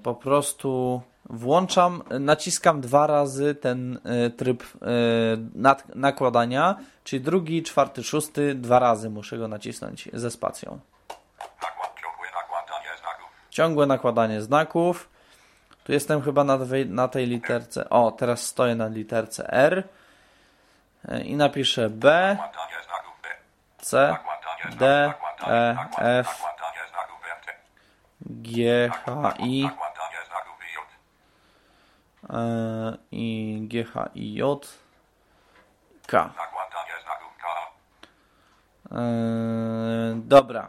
po prostu włączam, naciskam dwa razy ten e, tryb e, nad, nakładania, czyli drugi, czwarty, szósty, dwa razy muszę go nacisnąć ze spacją. Ciągłe nakładanie znaków. Ciągłe nakładanie znaków. Tu jestem chyba na, tej- na tej literce. O, teraz stoję na literce R E, i napiszę B. C, D. E, F. G, H, I, Nakładanie znaków J. e, I, G, H, I, J, K. Eee, dobra.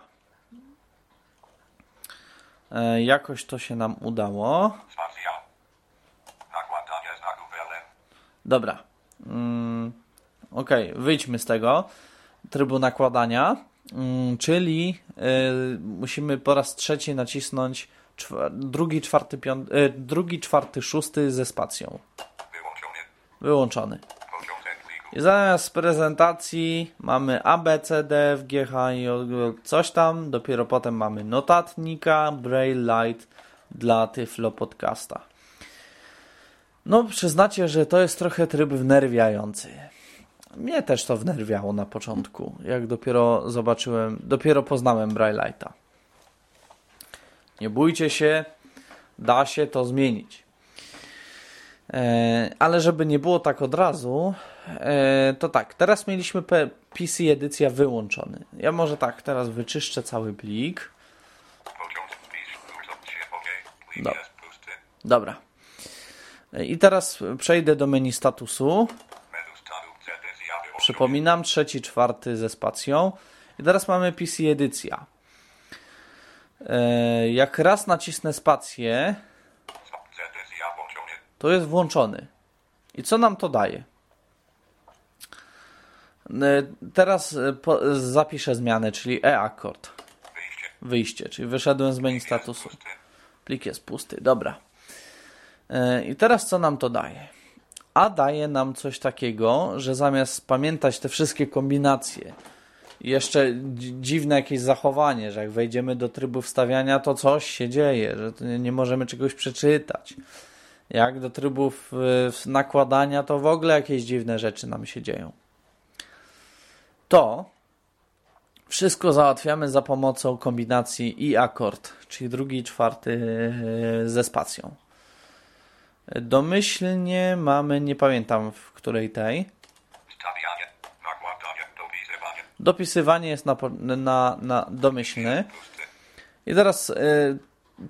Eee, jakoś to się nam udało. Dobra. Mm, Okej, wyjdźmy z tego trybu nakładania. mm, czyli musimy po raz trzeci nacisnąć czwa, drugi, czwarty, piąty, y, drugi, czwarty, szósty ze spacją. Wyłączony. I zamiast prezentacji mamy A, B, C, D, F, G, H i O, coś tam. Dopiero potem mamy notatnika, Braille Light dla Tyflo Podcasta. No, przyznacie, że to jest trochę tryb wnerwiający. Mnie też to wnerwiało na początku, jak dopiero zobaczyłem, dopiero poznałem Braille Lighta. Nie bójcie się, da się to zmienić. E, ale żeby nie było tak od razu, e, to tak, teraz mieliśmy PC edycja wyłączony. Ja może tak, teraz wyczyszczę cały plik. Dobra. Dobra. E, I teraz przejdę do menu statusu. Przypominam, trzeci, czwarty ze spacją. I teraz mamy PC edycja. E, Jak raz nacisnę spację, to jest włączony. I co nam to daje? E, Teraz e, zapiszę zmianę, czyli e-akord. Wyjście. Wyjście, czyli wyszedłem z menu statusu. Plik jest pusty, dobra. I teraz co nam to daje? A daje nam coś takiego, że zamiast pamiętać te wszystkie kombinacje, jeszcze dzi- dziwne jakieś zachowanie, że jak wejdziemy do trybu wstawiania, to coś się dzieje, że nie- możemy czegoś przeczytać. Jak do trybów y, nakładania, to w ogóle jakieś dziwne rzeczy nam się dzieją. To wszystko załatwiamy za pomocą kombinacji i akord, czyli drugi i czwarty e, ze spacją. Domyślnie mamy, nie pamiętam w której tej. Stawianie. Nakładanie. Dopisywanie. Jest na, na, na domyślny. I teraz e,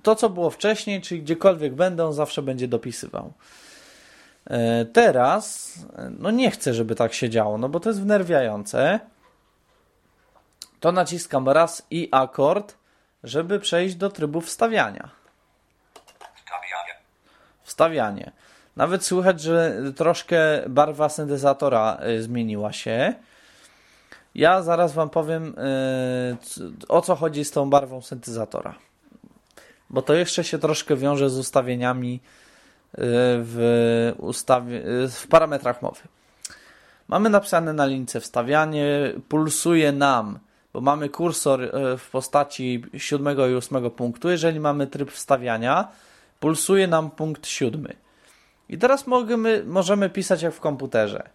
to, co było wcześniej, czyli gdziekolwiek będą, zawsze będzie dopisywał. E, Teraz, no nie chcę, żeby tak się działo, no bo to jest wnerwiające. To naciskam raz i akord, żeby przejść do trybu wstawiania. Stawianie. Wstawianie. Nawet słychać, że troszkę barwa syntezatora y, zmieniła się. Ja zaraz Wam powiem, y, o co chodzi z tą barwą syntezatora. Bo to jeszcze się troszkę wiąże z ustawieniami y, w, ustawie, y, w parametrach mowy. Mamy napisane na lince wstawianie, pulsuje nam, bo mamy kursor w postaci 7 i 8 punktu. Jeżeli mamy tryb wstawiania, pulsuje nam punkt siódmy. I teraz możemy, możemy pisać jak w komputerze.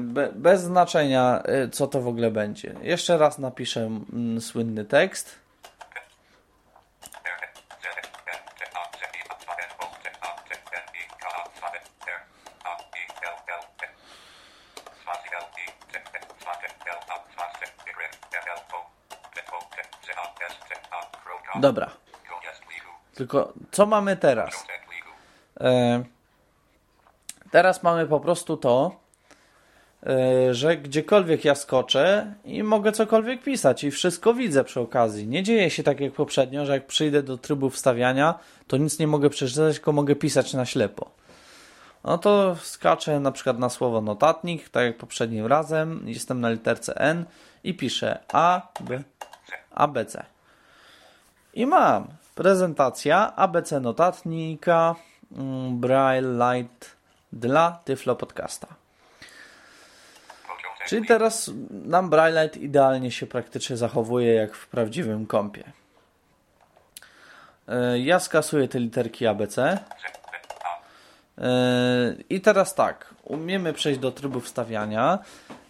Be, bez znaczenia, yy, co to w ogóle będzie. Jeszcze raz napiszę mm, słynny tekst. Dobra. Tylko co mamy teraz? E, Teraz mamy po prostu to, że gdziekolwiek ja skoczę i mogę cokolwiek pisać i wszystko widzę przy okazji. Nie dzieje się tak jak poprzednio, że jak przyjdę do trybu wstawiania, to nic nie mogę przeczytać, tylko mogę pisać na ślepo. No to skaczę na przykład na słowo notatnik, tak jak poprzednim razem. Jestem na literce N i piszę A, B, ABC. I mam prezentacja ABC notatnika mm, Braille Light dla Tyflo Podcasta. Czyli teraz nam Braille Light idealnie się praktycznie zachowuje jak w prawdziwym kompie. E, Ja skasuję te literki ABC. E, I teraz tak, umiemy przejść do trybu wstawiania.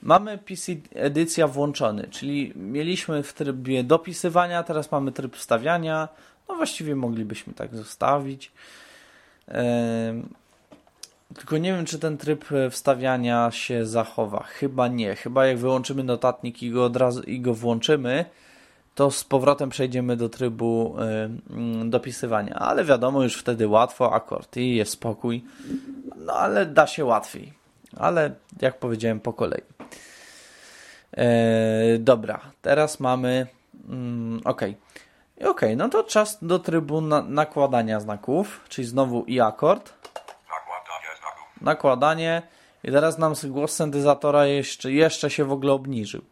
Mamy PC edycja włączony, czyli mieliśmy w trybie dopisywania, teraz mamy tryb wstawiania. No właściwie moglibyśmy tak zostawić. E, Tylko nie wiem, czy ten tryb wstawiania się zachowa. Chyba nie. Chyba jak wyłączymy notatnik i go od razu i go włączymy, to z powrotem przejdziemy do trybu y, dopisywania. Ale wiadomo, już wtedy łatwo, akord i jest spokój. No ale da się łatwiej. Ale jak powiedziałem, po kolei. E, dobra, teraz mamy. Mm, ok. Ok, no to czas do trybu na, nakładania znaków, czyli znowu i akord Nakładanie i teraz nam głos syntezatora jeszcze, jeszcze się w ogóle obniżył.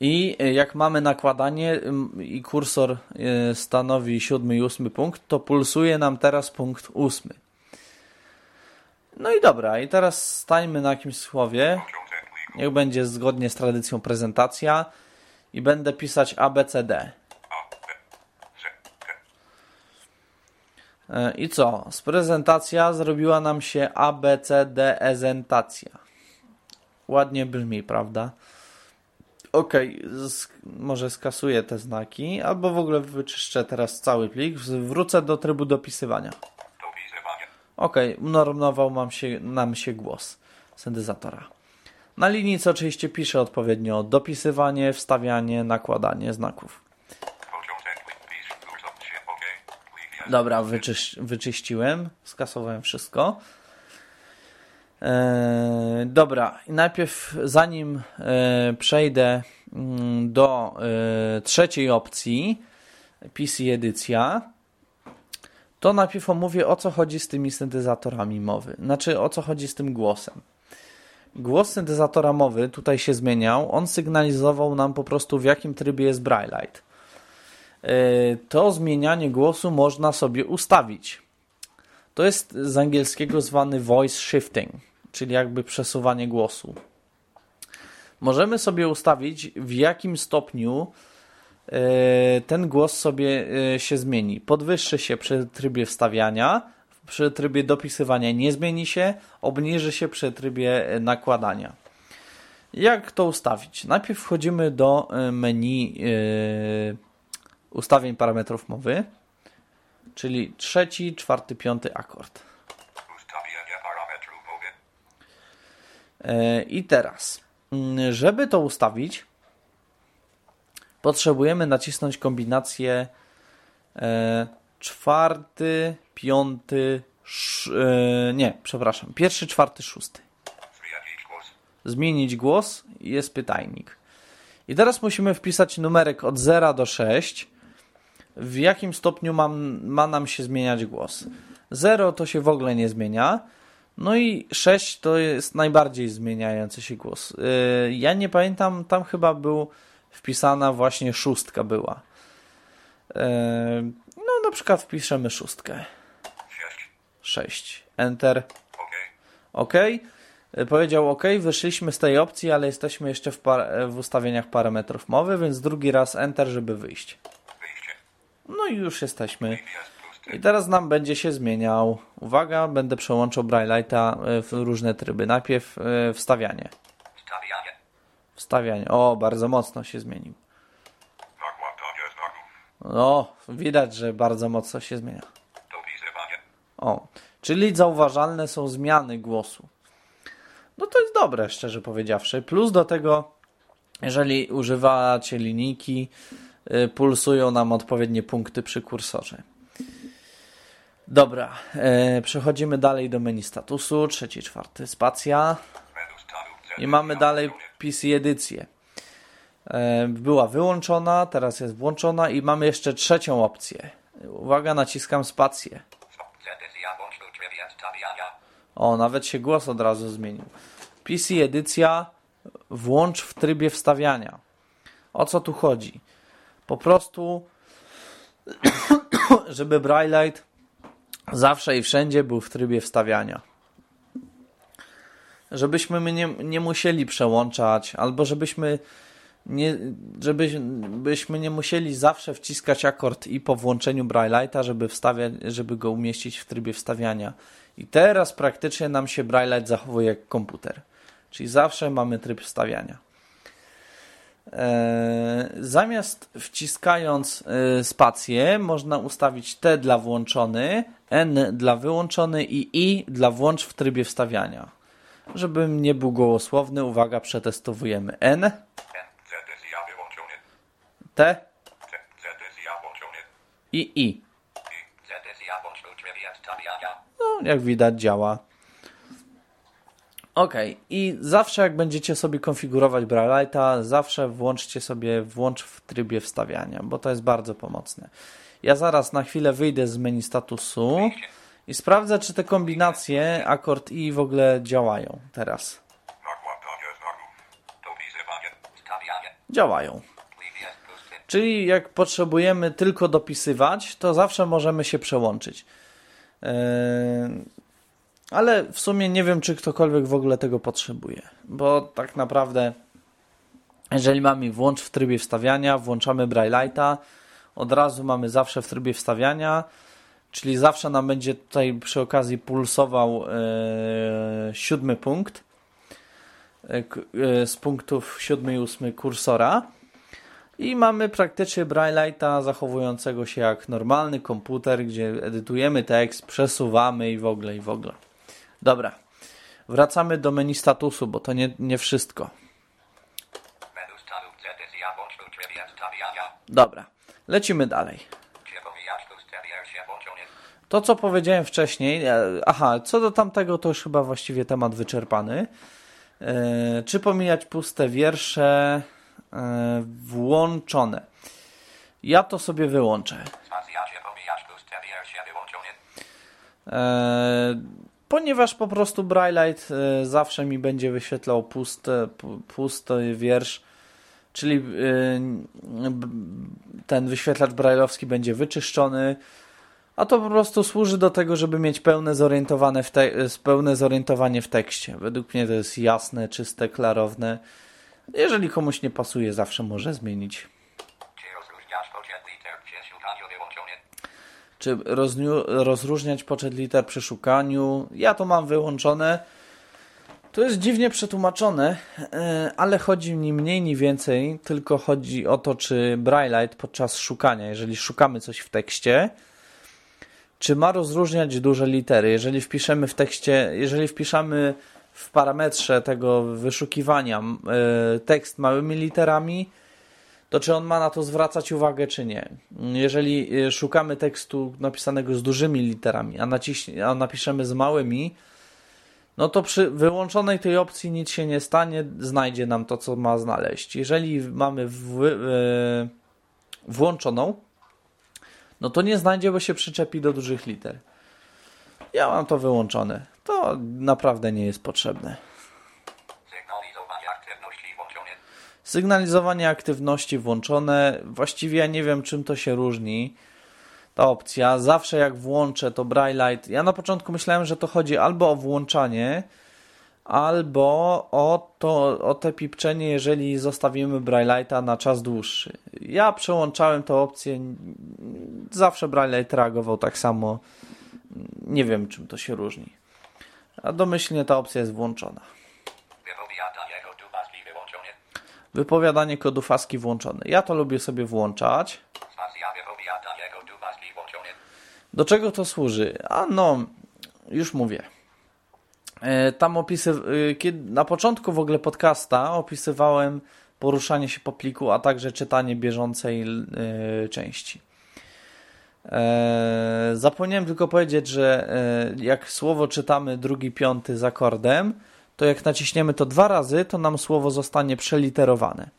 I y, jak mamy nakładanie i kursor y, stanowi siódmy i ósmy punkt, to pulsuje nam teraz punkt ósmy. No i dobra, i teraz stańmy na jakimś słowie. Niech będzie zgodnie z tradycją prezentacja i będę pisać ABCD. A, B, Z, D. E, I co? Z prezentacja zrobiła nam się ABCD ezentacja. Ładnie brzmi, prawda? Ok, może skasuję te znaki, albo w ogóle wyczyszczę teraz cały plik. Wrócę do trybu dopisywania. Ok, unormował nam się, nam się głos syntezatora. Na linijce oczywiście piszę odpowiednio dopisywanie, wstawianie, nakładanie znaków. Dobra, wyczyś, wyczyściłem, skasowałem wszystko. E, dobra, najpierw zanim e, przejdę mm, do e, trzeciej opcji, PC edycja, to najpierw omówię o co chodzi z tymi syntezatorami mowy. Znaczy o co chodzi z tym głosem. Głos syntezatora mowy tutaj się zmieniał. On sygnalizował nam po prostu w jakim trybie jest Braillite. E, To zmienianie głosu można sobie ustawić. To jest z angielskiego zwany voice shifting, czyli jakby przesuwanie głosu. Możemy sobie ustawić w jakim stopniu e, ten głos sobie e, się zmieni. Podwyższy się przy trybie wstawiania, przy trybie dopisywania nie zmieni się, obniży się przy trybie nakładania. Jak to ustawić? Najpierw wchodzimy do menu ustawień parametrów mowy, czyli trzeci, czwarty, piąty akord. Ustawienie parametru mowy. E, I teraz, mm, żeby to ustawić, potrzebujemy nacisnąć kombinację e, czwarty, piąty, e, nie, przepraszam, pierwszy, czwarty, szósty. Zmienić głos. Zmienić głos jest pytajnik. I teraz musimy wpisać numerek od 0 do 6, w jakim stopniu mam, ma nam się zmieniać głos. 0 to się w ogóle nie zmienia, no i 6 to jest najbardziej zmieniający się głos. Yy, ja nie pamiętam, tam chyba był wpisana właśnie szóstka była. Yy, no na przykład wpiszemy szóstkę. 6. 6. Enter. OK. Y, Powiedział OK, wyszliśmy z tej opcji, ale jesteśmy jeszcze w, w ustawieniach parametrów mowy, więc drugi raz Enter, żeby wyjść. No i już jesteśmy. I teraz nam będzie się zmieniał. Uwaga, będę przełączał Braille'a y, w różne tryby. Najpierw y, wstawianie. Stawianie. Wstawianie. O, bardzo mocno się zmienił. No, widać, że bardzo mocno się zmienia. O, czyli zauważalne są zmiany głosu. No to jest dobre, szczerze powiedziawszy. Plus do tego, jeżeli używacie linijki, pulsują nam odpowiednie punkty przy kursorze. Dobra, e, przechodzimy dalej do menu statusu, trzeci, czwarty, spacja i mamy dalej PC edycję. E, była wyłączona, teraz jest włączona i mamy jeszcze trzecią opcję. Uwaga, naciskam spację. O, nawet się głos od razu zmienił. PC edycja włącz w trybie wstawiania. O co tu chodzi? Po prostu, żeby Braillite zawsze i wszędzie był w trybie wstawiania. Żebyśmy my nie, nie musieli przełączać, albo żebyśmy nie, żebyśmy nie musieli zawsze wciskać akord i po włączeniu Braille'a, żeby, żeby go umieścić w trybie wstawiania. I teraz praktycznie nam się Braille'ite zachowuje jak komputer. Czyli zawsze mamy tryb wstawiania. Eee, zamiast wciskając e, spację, można ustawić T dla włączony, N dla wyłączony i I dla włącz w trybie wstawiania. Żebym nie był gołosłowny, uwaga, przetestowujemy N. T i I. No, jak widać, działa. Ok, i zawsze jak będziecie sobie konfigurować Braille'a, zawsze włączcie sobie włącz w trybie wstawiania, bo to jest bardzo pomocne. Ja zaraz na chwilę wyjdę z menu statusu i sprawdzę, czy te kombinacje akord i w ogóle działają teraz. Działają. Czyli jak potrzebujemy tylko dopisywać, to zawsze możemy się przełączyć. Yy, ale w sumie nie wiem, czy ktokolwiek w ogóle tego potrzebuje, bo tak naprawdę, jeżeli mamy włącz w trybie wstawiania, włączamy Braille'a, od razu mamy zawsze w trybie wstawiania, czyli zawsze nam będzie tutaj przy okazji pulsował yy, siódmy punkt yy, z punktów siódmy i ósmy kursora. I mamy praktycznie Braille'a zachowującego się jak normalny komputer, gdzie edytujemy tekst, przesuwamy i w ogóle, i w ogóle. Dobra. Wracamy do menu statusu, bo to nie, nie wszystko. Dobra. Lecimy dalej. To, co powiedziałem wcześniej, e, aha, co do tamtego, to już chyba właściwie temat wyczerpany. E, czy pomijać puste wiersze e, włączone? Ja to sobie wyłączę. E, ponieważ po prostu Brailleite e, zawsze mi będzie wyświetlał pusty, pu- pusty wiersz, czyli e, ten wyświetlacz brailleowski będzie wyczyszczony, a to po prostu służy do tego, żeby mieć pełne, zorientowane w e, pełne zorientowanie w tekście. Według mnie to jest jasne, czyste, klarowne. Jeżeli komuś nie pasuje, zawsze może zmienić. Czy rozróżniasz poczet liter przy szukaniu wyłączony? Czy rozróżniać poczet liter przy szukaniu. Ja to mam wyłączone. To jest dziwnie przetłumaczone, e, ale chodzi mi mniej ni więcej, tylko chodzi o to, czy Brailleite podczas szukania, jeżeli szukamy coś w tekście, czy ma rozróżniać duże litery. Jeżeli wpiszemy w tekście, jeżeli wpiszemy w parametrze tego wyszukiwania e, tekst małymi literami, to czy on ma na to zwracać uwagę, czy nie. Jeżeli y, szukamy tekstu napisanego z dużymi literami, a, a napiszemy z małymi, no to przy wyłączonej tej opcji nic się nie stanie, znajdzie nam to, co ma znaleźć. Jeżeli mamy w, y, włączoną, no to nie znajdzie, bo się przyczepi do dużych liter. Ja mam to wyłączone. To naprawdę nie jest potrzebne. Sygnalizowanie aktywności włączony. Sygnalizowanie aktywności włączone. Właściwie ja nie wiem, czym to się różni. Ta opcja. Zawsze jak włączę to Brailleite. Ja na początku myślałem, że to chodzi albo o włączanie, albo o, to, o te pipczenie, jeżeli zostawimy Brailleite'a na czas dłuższy. Ja przełączałem tę opcję. Zawsze Brailleite reagował tak samo. Nie wiem, czym to się różni. A domyślnie ta opcja jest włączona. Wypowiada jego dubaski wyłączony. Wypowiadanie kodów ASCII włączone. Ja to lubię sobie włączać. Do czego to służy? A no, już mówię. E, Tam opisy, e, kiedy, na początku w ogóle podcasta opisywałem poruszanie się po pliku, a także czytanie bieżącej e, części. Zapomniałem tylko powiedzieć, że jak słowo czytamy drugi, piąty z akordem, to jak naciśniemy to dwa razy, to nam słowo zostanie przeliterowane.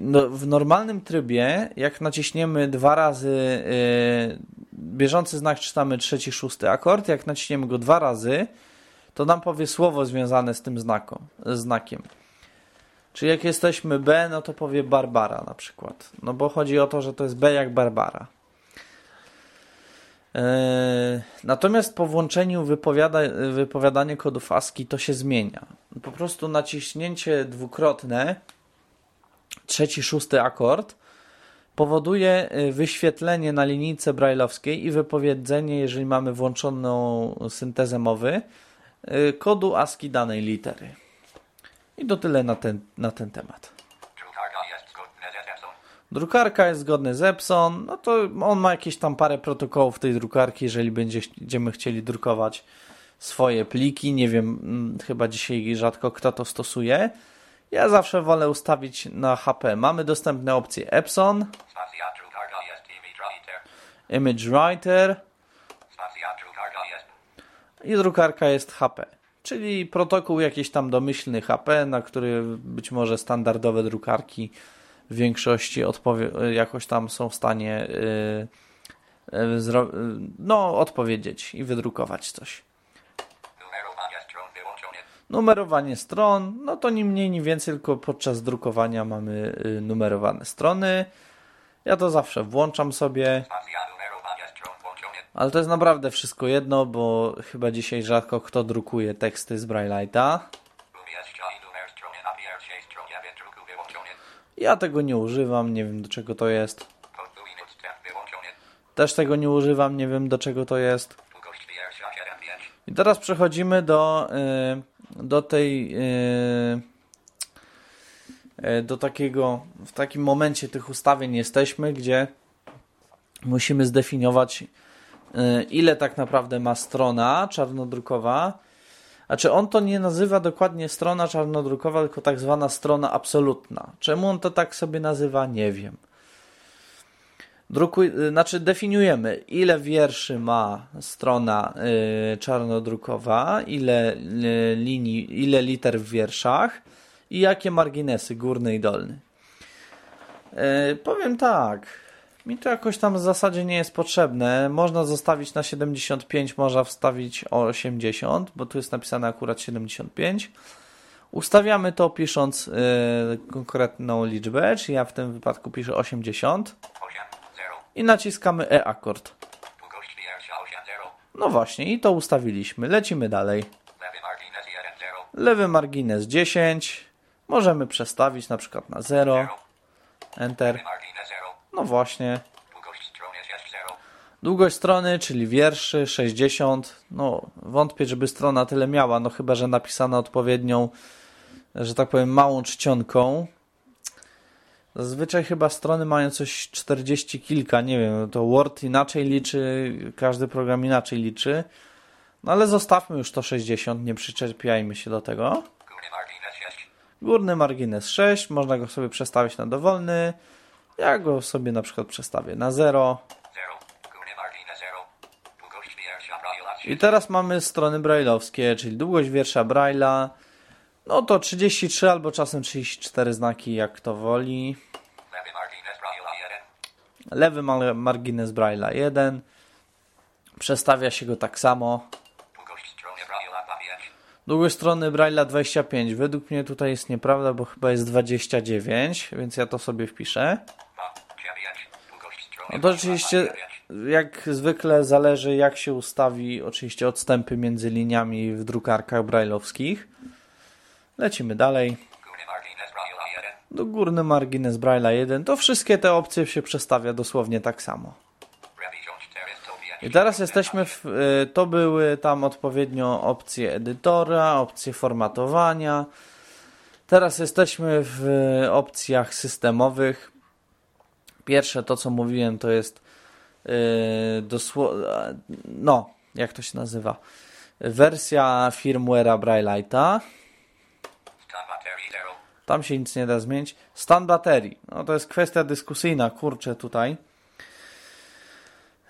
No, w normalnym trybie, jak naciśniemy dwa razy yy, bieżący znak, czytamy trzeci, szósty akord. Jak naciśniemy go dwa razy, to nam powie słowo związane z tym znakiem. Czyli jak jesteśmy B, no to powie Barbara na przykład. No bo chodzi o to, że to jest B jak Barbara. Yy, Natomiast po włączeniu wypowiada, wypowiadanie kodów ASCII to się zmienia. Po prostu naciśnięcie dwukrotne trzeci, szósty akord powoduje y, wyświetlenie na linijce brajlowskiej i wypowiedzenie, jeżeli mamy włączoną syntezę mowy, y, kodu ASCII danej litery. I to tyle na ten, na ten temat. Drukarka jest zgodna z Epson. Drukarka jest zgodna z Epson, no to on ma jakieś tam parę protokołów tej drukarki, jeżeli będzie, będziemy chcieli drukować swoje pliki. Nie wiem, mm, chyba dzisiaj rzadko kto to stosuje. Ja zawsze wolę ustawić na HP. Mamy dostępne opcje Epson, image writer. I drukarka jest HP. Czyli protokół jakiś tam domyślny HP, na który być może standardowe drukarki w większości odpowie- jakoś tam są w stanie yy, yy, zro- yy, no, odpowiedzieć i wydrukować coś. Numerowanie stron wyłączone. Numerowanie stron, no to ni mniej, ni więcej, tylko podczas drukowania mamy y, numerowane strony. Ja to zawsze włączam sobie, ale to jest naprawdę wszystko jedno, bo chyba dzisiaj rzadko kto drukuje teksty z Braille'a. Umieszcza i numer strony na pierwszej stronie wydruku wyłączony. Ja tego nie używam, nie wiem do czego to jest. Też tego nie używam, nie wiem do czego to jest. Długość pierwsza 7,5. I teraz przechodzimy do, y, do tej. y, y, do takiego. W takim momencie tych ustawień jesteśmy, gdzie musimy zdefiniować, ile tak naprawdę ma strona czarnodrukowa. A czy on to nie nazywa dokładnie strona czarnodrukowa, tylko tak zwana strona absolutna? Czemu on to tak sobie nazywa? Nie wiem. Drukuj, y, znaczy definiujemy, ile wierszy ma strona y, czarnodrukowa, ile y, linii, ile liter w wierszach i jakie marginesy, górny i dolny. Y, powiem tak, mi to jakoś tam w zasadzie nie jest potrzebne. Można zostawić na 75, można wstawić o 80, bo tu jest napisane akurat 75. Ustawiamy to pisząc y, konkretną liczbę, czyli ja w tym wypadku piszę 80 8, 0. i naciskamy 8, 0. No właśnie, i to ustawiliśmy. Lecimy dalej. Lewy margines 1, 0. Lewy margines 10. Możemy przestawić na przykład na 0. 0. Enter. Lewy margines 0. No właśnie. Długość strony jest 0. Długość strony, czyli wierszy 60. No, wątpię, żeby strona tyle miała, no chyba, że napisana odpowiednią, że tak powiem, małą czcionką. Zazwyczaj chyba strony mają coś 40 kilka, nie wiem, to Word inaczej liczy, każdy program inaczej liczy. No ale zostawmy już to 60, nie przyczepiajmy się do tego. Górny margines 6. Górny margines 6, można go sobie przestawić na dowolny. Ja go sobie na przykład przestawię na 0. 0. Górny margines 0. Długość pierwsza Braille'a I teraz mamy strony brailleowskie, czyli długość wiersza Braille'a. No to 33 albo czasem 34 znaki, jak kto woli. Lewy margines Braille'a 1. Lewy ma- margines Braille'a 1. Przestawia się go tak samo. Długość strony Braille'a 2, 5. Długość strony Braille'a 25. Według mnie tutaj jest nieprawda, bo chyba jest 29, więc ja to sobie wpiszę. 2, 9. Długość strony No to oczywiście 9. jak zwykle zależy jak się ustawi oczywiście odstępy między liniami w drukarkach brailleowskich. Lecimy dalej. Górny margines Braille'a 1. Do górny margines Braille'a 1. To wszystkie te opcje się przestawia dosłownie tak samo. Revision 405. I teraz jesteśmy w, y, to były tam odpowiednio opcje edytora, opcje formatowania. Teraz jesteśmy w y, opcjach systemowych. Pierwsze to co mówiłem to jest yy, no, jak to się nazywa? Wersja firmware'a Braille'a. Stan baterii 0. Tam się nic nie da zmienić. Stan baterii. No to jest kwestia dyskusyjna, kurczę tutaj.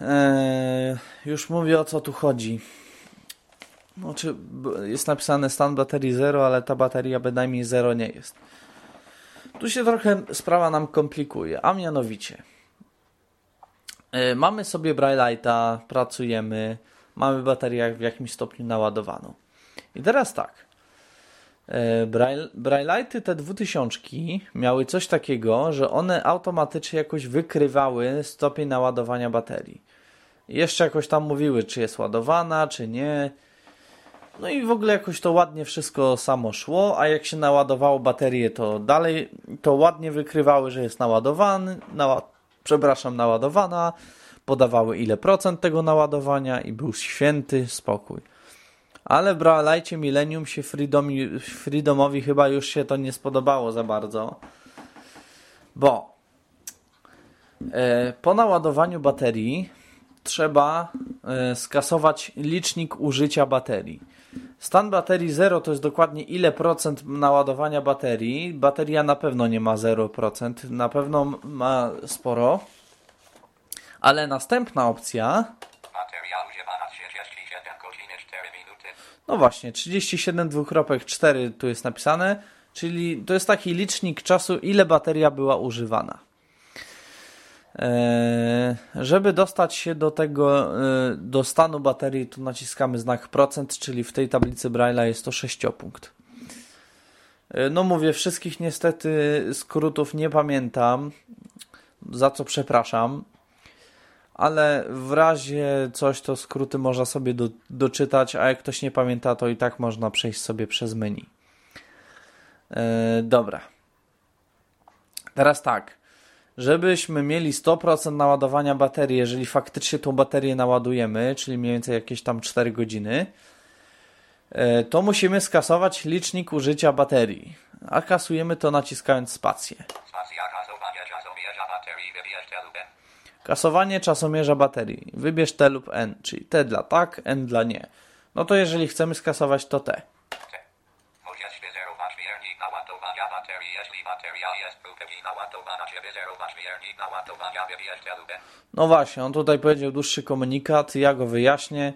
Eee, już mówię o co tu chodzi. Czy b- jest napisane stan baterii 0, ale ta bateria bynajmniej 0 nie jest. Tu się trochę sprawa nam komplikuje, a mianowicie e, mamy sobie Braille'a, pracujemy, mamy baterię w jakimś stopniu naładowaną. I teraz tak. E, Braille, Braille'ity te dwutysiączki miały coś takiego, że one automatycznie jakoś wykrywały stopień naładowania baterii. Jeszcze jakoś tam mówiły, czy jest ładowana, czy nie. No i w ogóle jakoś to ładnie wszystko samo szło, a jak się naładowało baterię, to dalej to ładnie wykrywały, że jest naładowany, nała, przepraszam, naładowana, podawały ile procent tego naładowania i był święty spokój. Ale w Braille'cie Millennium się Freedomowi chyba już się to nie spodobało za bardzo, bo e, po naładowaniu baterii trzeba e, skasować licznik użycia baterii. Stan baterii 0 to jest dokładnie ile procent naładowania baterii. Bateria na pewno nie ma 0%, na pewno ma sporo. Ale następna opcja, Bateria używana 37 godziny 4 minuty. no właśnie, 37,4 tu jest napisane, czyli to jest taki licznik czasu, ile bateria była używana. E, żeby dostać się do tego, e, do stanu baterii, tu naciskamy znak procent, czyli w tej tablicy Braille'a jest to sześciopunkt. E, no mówię, wszystkich niestety skrótów nie pamiętam, za co przepraszam, ale w razie coś to skróty można sobie do, doczytać, a jak ktoś nie pamięta, to i tak można przejść sobie przez menu. dobra. Teraz tak żebyśmy mieli 100% naładowania baterii, jeżeli faktycznie tą baterię naładujemy, czyli mniej więcej jakieś tam 4 godziny, e, to musimy skasować licznik użycia baterii. A kasujemy to naciskając spację. Kasowanie czasomierza baterii. Wybierz T lub N, czyli T dla tak, N dla nie. No to jeżeli chcemy skasować to T. No właśnie, on tutaj powiedział dłuższy komunikat, ja go wyjaśnię.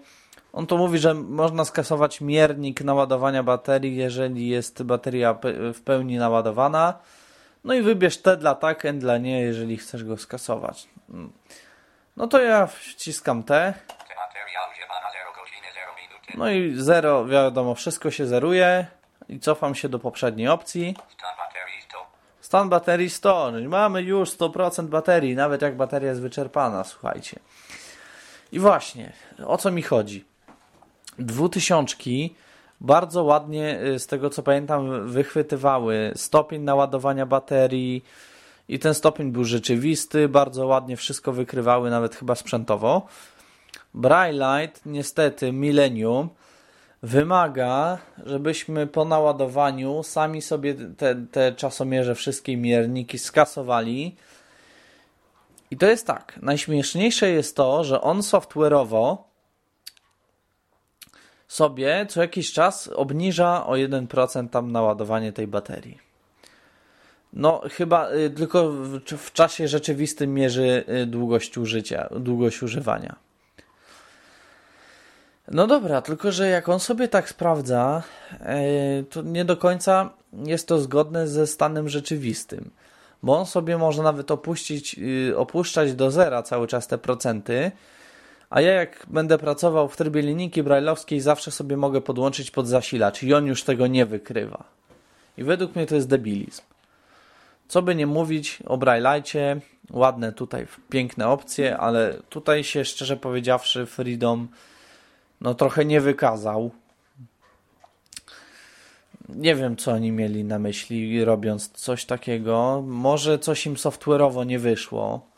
On to mówi, że można skasować miernik naładowania baterii, jeżeli jest bateria w pełni naładowana. No i wybierz T dla tak, N dla nie, jeżeli chcesz go skasować. No to ja wciskam T. No i 0, wiadomo, wszystko się zeruje. I cofam się do poprzedniej opcji. Stan baterii 100. Mamy już 100% baterii, nawet jak bateria jest wyczerpana, słuchajcie. I właśnie, o co mi chodzi? Dwutysiączki bardzo ładnie, y, z tego co pamiętam, wychwytywały stopień naładowania baterii i ten stopień był rzeczywisty, bardzo ładnie wszystko wykrywały, nawet chyba sprzętowo. Braille Light, niestety, Millennium wymaga, żebyśmy po naładowaniu sami sobie te, te czasomierze, wszystkie mierniki skasowali. I to jest tak. Najśmieszniejsze jest to, że on software'owo sobie co jakiś czas obniża o 1% tam naładowanie tej baterii. No, chyba y, tylko w, w czasie rzeczywistym mierzy y, długość użycia, długość używania. No dobra, tylko że jak on sobie tak sprawdza, e, to nie do końca jest to zgodne ze stanem rzeczywistym. Bo on sobie może nawet opuścić, y, opuszczać do zera cały czas te procenty, a ja jak będę pracował w trybie linijki brajlowskiej, zawsze sobie mogę podłączyć pod zasilacz i on już tego nie wykrywa. I według mnie to jest debilizm. Co by nie mówić o Braille'cie, ładne tutaj piękne opcje, ale tutaj się szczerze powiedziawszy Freedom no trochę nie wykazał. Nie wiem, co oni mieli na myśli, robiąc coś takiego. Może coś im software'owo nie wyszło.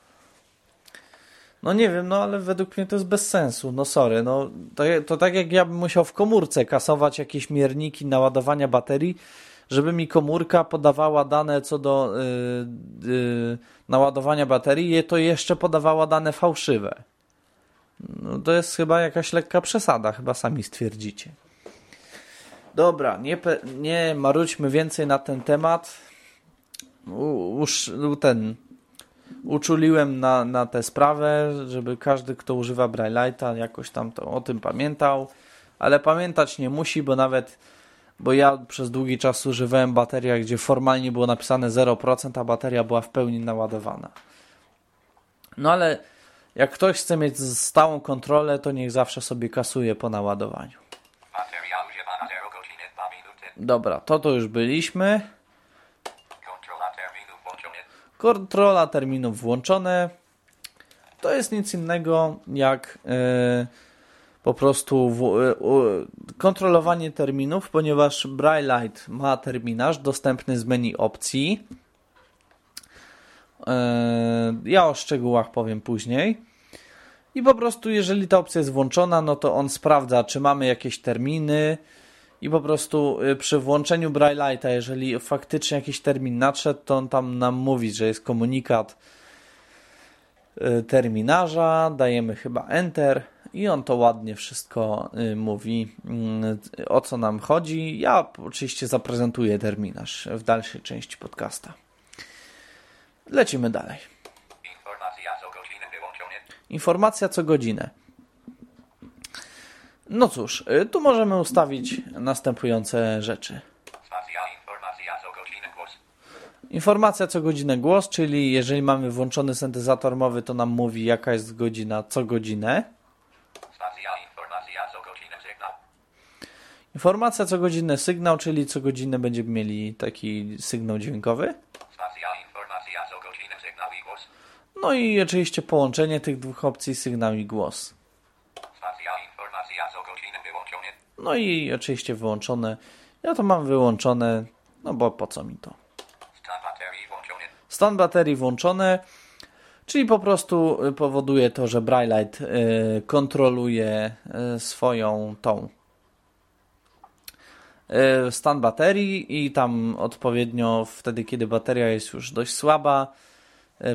No nie wiem, no ale według mnie to jest bez sensu. No sorry, no to, to tak jak ja bym musiał w komórce kasować jakieś mierniki naładowania baterii, żeby mi komórka podawała dane co do yy, yy, naładowania baterii, to jeszcze podawała dane fałszywe. No to jest chyba jakaś lekka przesada, chyba sami stwierdzicie. Dobra, nie, nie marudźmy więcej na ten temat. Już ten uczuliłem na, na tę sprawę, żeby każdy, kto używa Braille'a, jakoś tam to o tym pamiętał, ale pamiętać nie musi, bo nawet bo ja przez długi czas używałem baterii, gdzie formalnie było napisane 0%, a bateria była w pełni naładowana. No ale jak ktoś chce mieć stałą kontrolę, to niech zawsze sobie kasuje po naładowaniu. Dobra, to to już byliśmy. Kontrola terminów włączone. To jest nic innego jak yy, po prostu w, yy, kontrolowanie terminów, ponieważ Braille Light ma terminarz dostępny z menu opcji. E, ja o szczegółach powiem później. I po prostu, jeżeli ta opcja jest włączona, no to on sprawdza, czy mamy jakieś terminy. I po prostu y, przy włączeniu Braille'a, jeżeli faktycznie jakiś termin nadszedł, to on tam nam mówi, że jest komunikat y, terminarza, dajemy chyba Enter i on to ładnie wszystko y, mówi, o co nam chodzi. Ja oczywiście zaprezentuję terminarz w dalszej części podcasta. Lecimy dalej. Informacja co godzinę. No cóż, y, tu możemy ustawić następujące rzeczy. Informacja co godzinę głos, czyli jeżeli mamy włączony syntezator mowy, to nam mówi jaka jest godzina co godzinę. Informacja co godzinę sygnał. Informacja co godzinę czyli co godzinę będziemy mieli taki sygnał dźwiękowy informacja co godzinę sygnał i głos. No i oczywiście połączenie tych dwóch opcji sygnał i głos. No i oczywiście wyłączone. Ja to mam wyłączone, no bo po co mi to? Stan baterii włączony. Czyli po prostu y, powoduje to, że Braillite y, kontroluje y, swoją tą stan baterii i tam odpowiednio wtedy, kiedy bateria jest już dość słaba,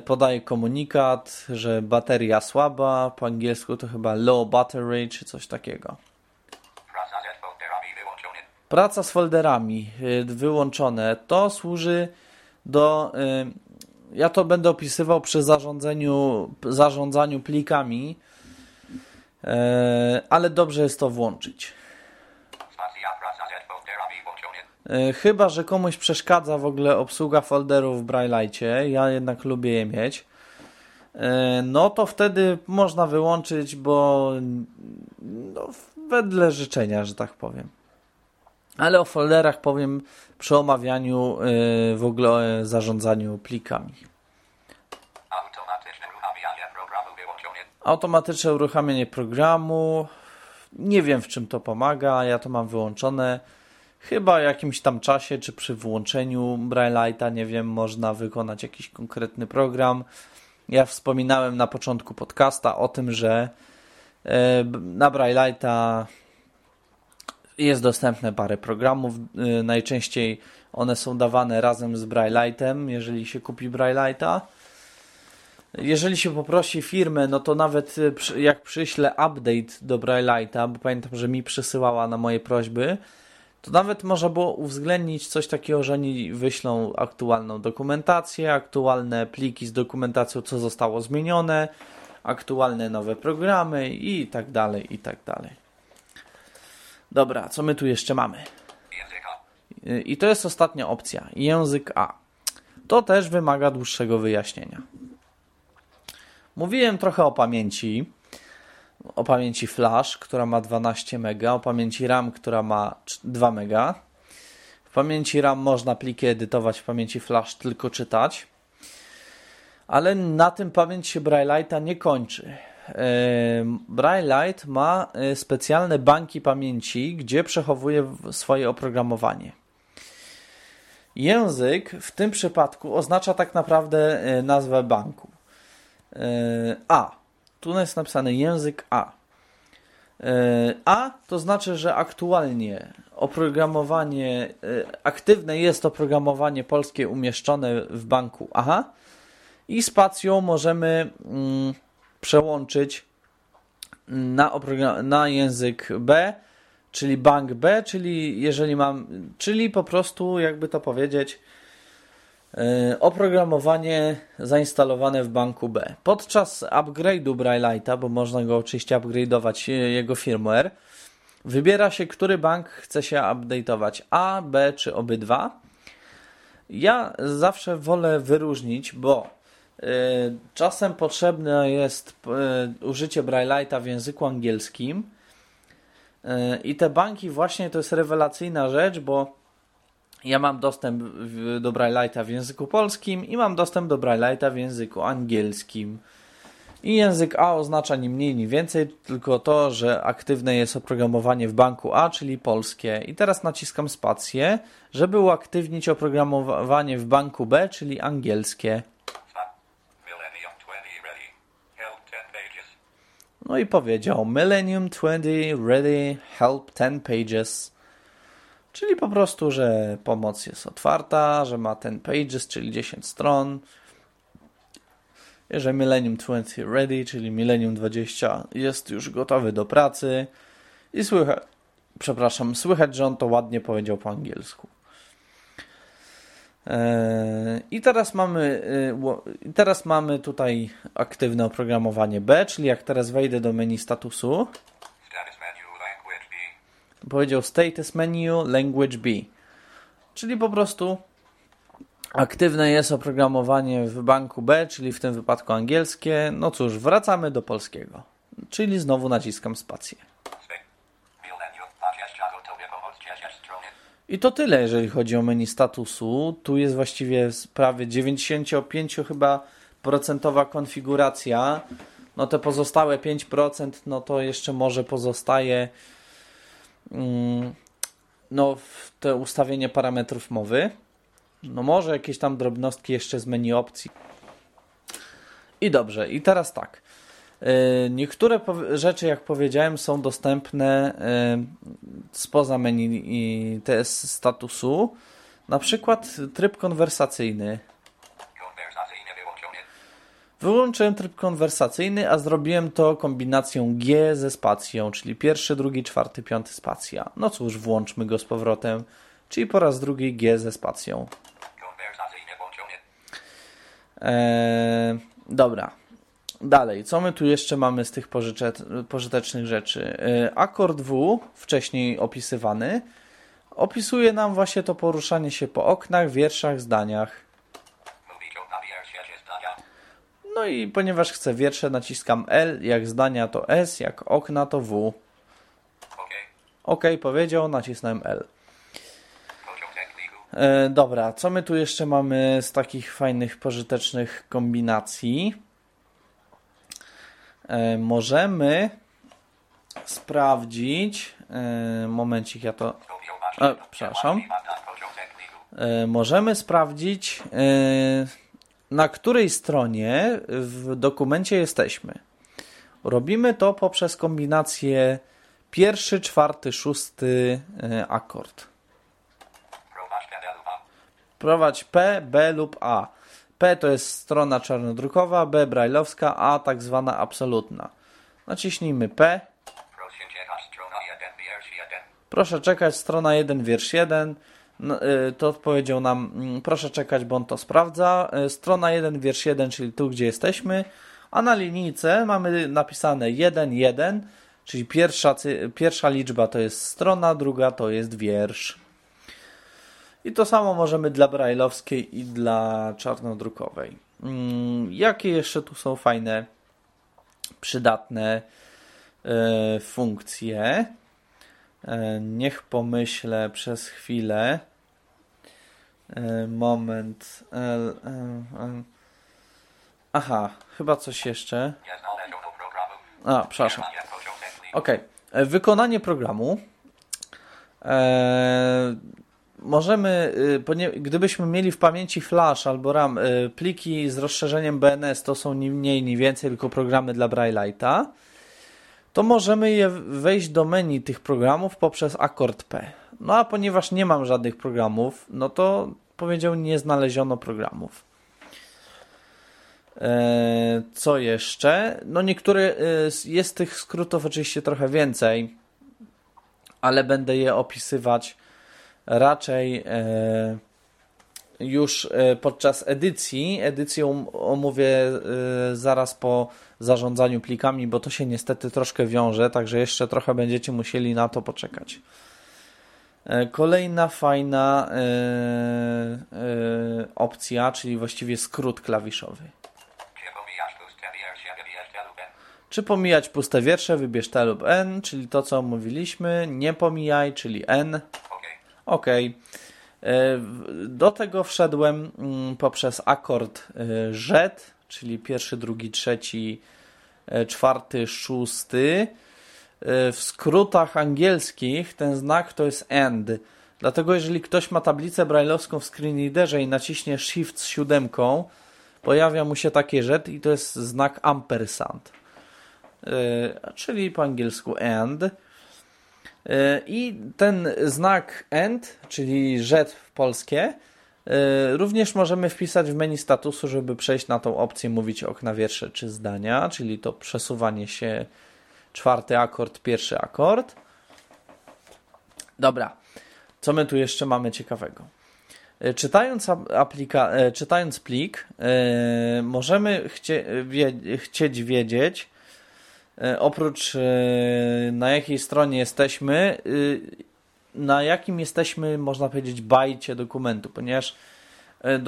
podaje komunikat, że bateria słaba, po angielsku to chyba low battery czy coś takiego. Praca z folderami y, wyłączone. To służy do. y, Ja to będę opisywał przy zarządzaniu, zarządzaniu plikami, ale dobrze jest to włączyć. Spacja praca z folderami włączony. Y, Chyba, że komuś przeszkadza w ogóle obsługa folderów w Braille'cie, ja jednak lubię je mieć. y, No to wtedy można wyłączyć, bo no, wedle życzenia, że tak powiem. Ale o folderach powiem przy omawianiu y, w ogóle o zarządzaniu plikami. Automatyczne uruchamianie programu wyłączony. Automatyczne uruchamianie programu. Nie wiem w czym to pomaga, ja to mam wyłączone. Chyba jakimś tam czasie, czy przy włączeniu Braille'a, nie wiem, można wykonać jakiś konkretny program. Ja wspominałem na początku podcasta o tym, że e, na Braille'a jest dostępne parę programów. y, Najczęściej one są dawane razem z Braille'em, jeżeli się kupi Braille'a. Jeżeli się poprosi firmę, no to nawet przy- jak przyślę update do Braille'a, bo pamiętam, że mi przysyłała na moje prośby, to nawet można było uwzględnić coś takiego, że oni wyślą aktualną dokumentację, aktualne pliki z dokumentacją, co zostało zmienione, aktualne nowe programy i tak dalej, i tak dalej. Dobra, co my tu jeszcze mamy? I to jest ostatnia opcja. Język A. To też wymaga dłuższego wyjaśnienia. Mówiłem trochę o pamięci. O pamięci flash, która ma 12 MB, o pamięci RAM, która ma cz- 2 MB. W pamięci RAM można pliki edytować, w pamięci flash tylko czytać. Ale na tym pamięć się Braille'a nie kończy. Em, Braille'ite ma e, specjalne banki pamięci, gdzie przechowuje swoje oprogramowanie. Język w tym przypadku oznacza tak naprawdę e, nazwę banku. E, A. Tu jest napisane język A. E, A to znaczy, że aktualnie oprogramowanie, e, aktywne jest oprogramowanie polskie umieszczone w banku A i spacją możemy mm, przełączyć na, na język B, czyli bank B, czyli jeżeli mam, czyli po prostu jakby to powiedzieć, oprogramowanie zainstalowane w banku B. Podczas upgrade'u Braille'a, bo można go oczywiście upgrade'ować, yy, jego firmware, wybiera się, który bank chce się update'ować, A, B czy obydwa. Ja zawsze wolę wyróżnić, bo y, czasem potrzebne jest użycie Braille'a w języku angielskim i te banki właśnie to jest rewelacyjna rzecz, bo ja mam dostęp do Braille'a w języku polskim i mam dostęp do Braille'a w języku angielskim. I język A oznacza ni mniej, ni więcej, tylko to, że aktywne jest oprogramowanie w banku A, czyli polskie. I teraz naciskam spację, żeby uaktywnić oprogramowanie w banku B, czyli angielskie. Fa- Millennium 20 ready. Help 10 pages. No i powiedział Millennium 20 ready, help 10 pages. Czyli po prostu, że pomoc jest otwarta, że ma 10 pages, czyli 10 stron. Że Millennium 20 ready, czyli Millennium 20 jest już gotowy do pracy. I słychać, przepraszam, słychać, że on to ładnie powiedział po angielsku. Eee, I teraz mamy, i teraz mamy tutaj aktywne oprogramowanie B, czyli jak teraz wejdę do menu statusu, Status menu language B. powiedział status menu language B. Czyli po prostu Aktywne jest oprogramowanie w banku B, czyli w tym wypadku angielskie. No cóż, wracamy do polskiego. Czyli znowu naciskam spację. I to tyle, jeżeli chodzi o menu statusu. Tu jest właściwie prawie 95 chyba procentowa konfiguracja. No te pozostałe 5% no to jeszcze może pozostaje no te ustawienie parametrów mowy. No może jakieś tam drobnostki jeszcze z menu opcji. I dobrze, i teraz tak. E, niektóre rzeczy, jak powiedziałem, są dostępne e, spoza menu TS statusu. Na przykład tryb konwersacyjny. Wyłączyłem tryb konwersacyjny, a zrobiłem to kombinacją G ze spacją, czyli pierwszy, drugi, czwarty, piąty spacja. No cóż, włączmy go z powrotem, czyli po raz drugi G ze spacją. Eee, dobra. Dalej, co my tu jeszcze mamy z tych pożytecznych rzeczy? Eee, akord W, wcześniej opisywany, opisuje nam właśnie to poruszanie się po oknach, wierszach, zdaniach. No i ponieważ chcę wiersze, naciskam L, jak zdania to S, jak okna to W. OK, powiedział, nacisnąłem L. E, dobra, co my tu jeszcze mamy z takich fajnych, pożytecznych kombinacji? E, możemy sprawdzić. E, momencik, ja to. E, przepraszam. E, możemy sprawdzić, e, na której stronie w dokumencie jesteśmy. Robimy to poprzez kombinację pierwszy, czwarty, szósty e, akord. Prowadź P, B lub A. P to jest strona czarnodrukowa, B brajlowska, A tak zwana absolutna. Naciśnijmy P. Proszę czekać, strona 1, wiersz 1. No, y, to odpowiedział nam, mm, proszę czekać, bo on to sprawdza. Y, strona 1, wiersz 1, czyli tu, gdzie jesteśmy. A na linijce mamy napisane 1, 1, czyli pierwsza, pierwsza liczba to jest strona, druga to jest wiersz. I to samo możemy dla brajlowskiej i dla czarnodrukowej. Mm, jakie jeszcze tu są fajne, przydatne e, funkcje? E, niech pomyślę przez chwilę. E, moment. Aha, chyba coś jeszcze. A, przepraszam. Ok. Wykonanie programu możemy, y, gdybyśmy mieli w pamięci flash albo RAM, y, pliki z rozszerzeniem BNS to są ni mniej, ni więcej, tylko programy dla Braille'a, to możemy je wejść do menu tych programów poprzez akord P. No a ponieważ nie mam żadnych programów, no to powiedział, nie znaleziono programów. E, co jeszcze? No niektóre, y, jest tych skrótów oczywiście trochę więcej, ale będę je opisywać raczej e, już e, podczas edycji. Edycję omówię e, zaraz po zarządzaniu plikami, bo to się niestety troszkę wiąże, także jeszcze trochę będziecie musieli na to poczekać. Kolejna fajna opcja, czyli właściwie skrót klawiszowy. Czy pomijać puste wiersze, wybierz T lub N, czyli to co omówiliśmy. Nie pomijaj, czyli N. Ok. E, do tego wszedłem mm, poprzez akord e, rzet, czyli pierwszy, drugi, trzeci, e, czwarty, szósty. W skrótach angielskich ten znak to jest AND. Dlatego jeżeli ktoś ma tablicę brailleowską w screenreaderze i naciśnie Shift z siódemką, pojawia mu się takie rzet i to jest znak ampersand. Czyli po angielsku AND. E, I ten znak END, czyli rzet w polskie, e, również możemy wpisać w menu statusu, żeby przejść na tą opcję mówić okna wiersze czy zdania, czyli to przesuwanie się czwarty akord, pierwszy akord. Dobra, co my tu jeszcze mamy ciekawego? E, czytając, aplika- czytając plik, możemy chcie- chcieć wiedzieć, oprócz e, na jakiej stronie jesteśmy, e, na jakim jesteśmy, można powiedzieć, bajcie dokumentu, ponieważ e,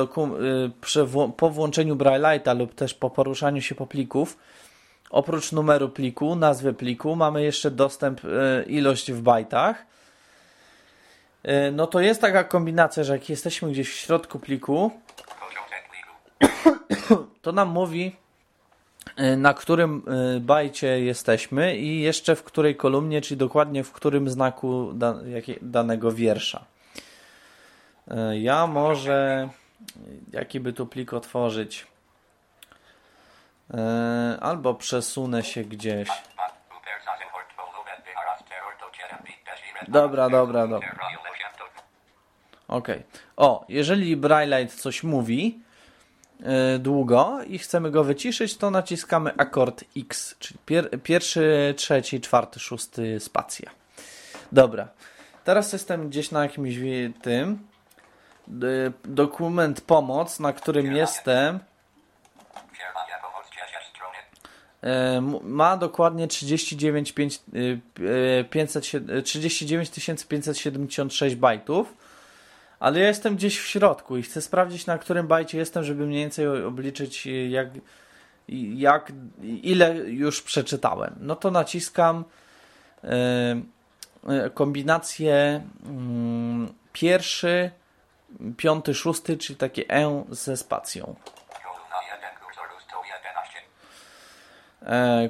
po włączeniu Braille'a lub też po poruszaniu się po plików, oprócz numeru pliku, nazwy pliku, mamy jeszcze dostęp ilość w bajtach. No to jest taka kombinacja, że jak jesteśmy gdzieś w środku pliku, to nam mówi na którym y, bajcie jesteśmy i jeszcze w której kolumnie, czyli dokładnie w którym znaku danego wiersza. Y, ja może jaki by tu plik otworzyć? Albo przesunę się gdzieś. Dobra, dobra, dobra. Ok. O, jeżeli Brailleite coś mówi, długo i chcemy go wyciszyć, to naciskamy akord X, czyli pier pierwszy, trzeci, czwarty, szósty, spacja. Dobra. Teraz jestem gdzieś na jakimś tym dokument pomoc, na którym jestem e, ma dokładnie 39, 5, 500, 39 576 bajtów ale ja jestem gdzieś w środku i chcę sprawdzić, na którym bajcie jestem, żeby mniej więcej obliczyć, jak, jak ile już przeczytałem. No to naciskam yy, kombinację yy, pierwszy, piąty, szósty, czyli takie E ze spacją.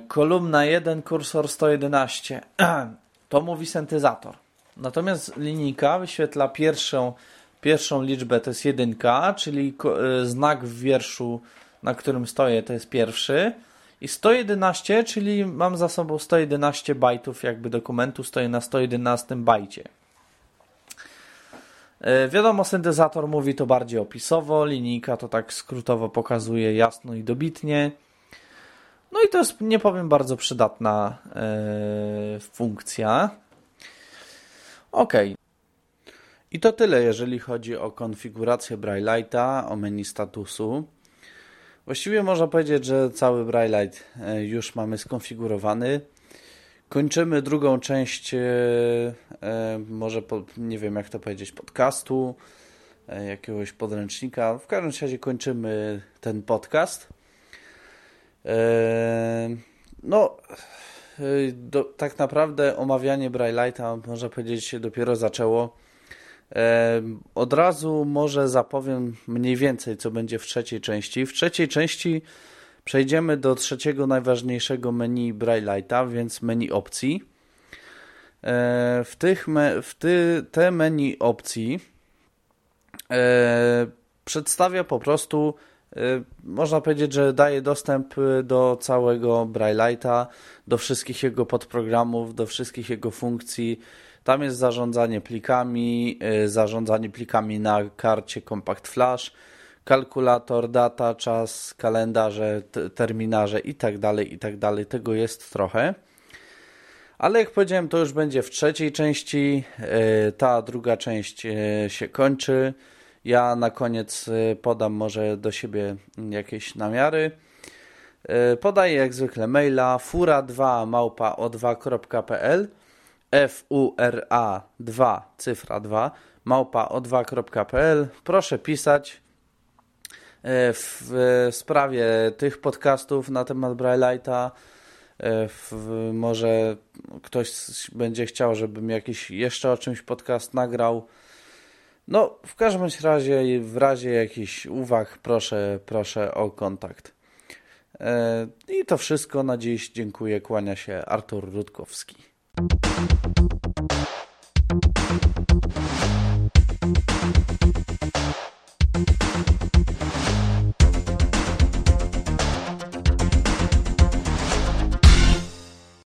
Kolumna 1, kursor 111. To mówi syntezator. Natomiast linijka wyświetla pierwszą Pierwszą liczbę to jest jedynka, czyli e, znak w wierszu, na którym stoję, to jest pierwszy. I 111, czyli mam za sobą 111 bajtów jakby dokumentu, stoję na 111 bajcie. E, wiadomo, syntezator mówi to bardziej opisowo, linijka to tak skrótowo pokazuje jasno i dobitnie. No i to jest, nie powiem, bardzo przydatna e, funkcja. Ok. I to tyle, jeżeli chodzi o konfigurację Braille'a, o menu statusu. Właściwie można powiedzieć, że cały Braille e, już mamy skonfigurowany. Kończymy drugą część, e, e, może po, nie wiem jak to powiedzieć, podcastu, jakiegoś podręcznika. W każdym razie kończymy ten podcast. No, do, tak naprawdę omawianie Braille'a, można powiedzieć, się dopiero zaczęło od razu może zapowiem mniej więcej, co będzie w trzeciej części. W trzeciej części przejdziemy do trzeciego najważniejszego menu Braille'a, więc menu opcji. E, w, tych w ty, te menu opcji e, przedstawia po prostu, e, można powiedzieć, że daje dostęp do całego Braille'a, do wszystkich jego podprogramów, do wszystkich jego funkcji, tam jest zarządzanie plikami, y, zarządzanie plikami na karcie Compact Flash, kalkulator, data, czas, kalendarze, terminarze itd., tak itd. Tak Tego jest trochę. Ale jak powiedziałem, to już będzie w trzeciej części. Y, ta druga część y, się kończy. Ja na koniec podam może do siebie jakieś namiary. Podaję jak zwykle maila fura2 małpa o2.pl fura 2 cyfra 2 małpa o2.pl proszę pisać e, w sprawie tych podcastów na temat Braille'a e, może ktoś będzie chciał, żebym jakiś jeszcze o czymś podcast nagrał. No, w każdym razie, w razie jakichś uwag, proszę, proszę o kontakt. E, I to wszystko na dziś. Dziękuję. Kłania się Artur Rutkowski. Thank you.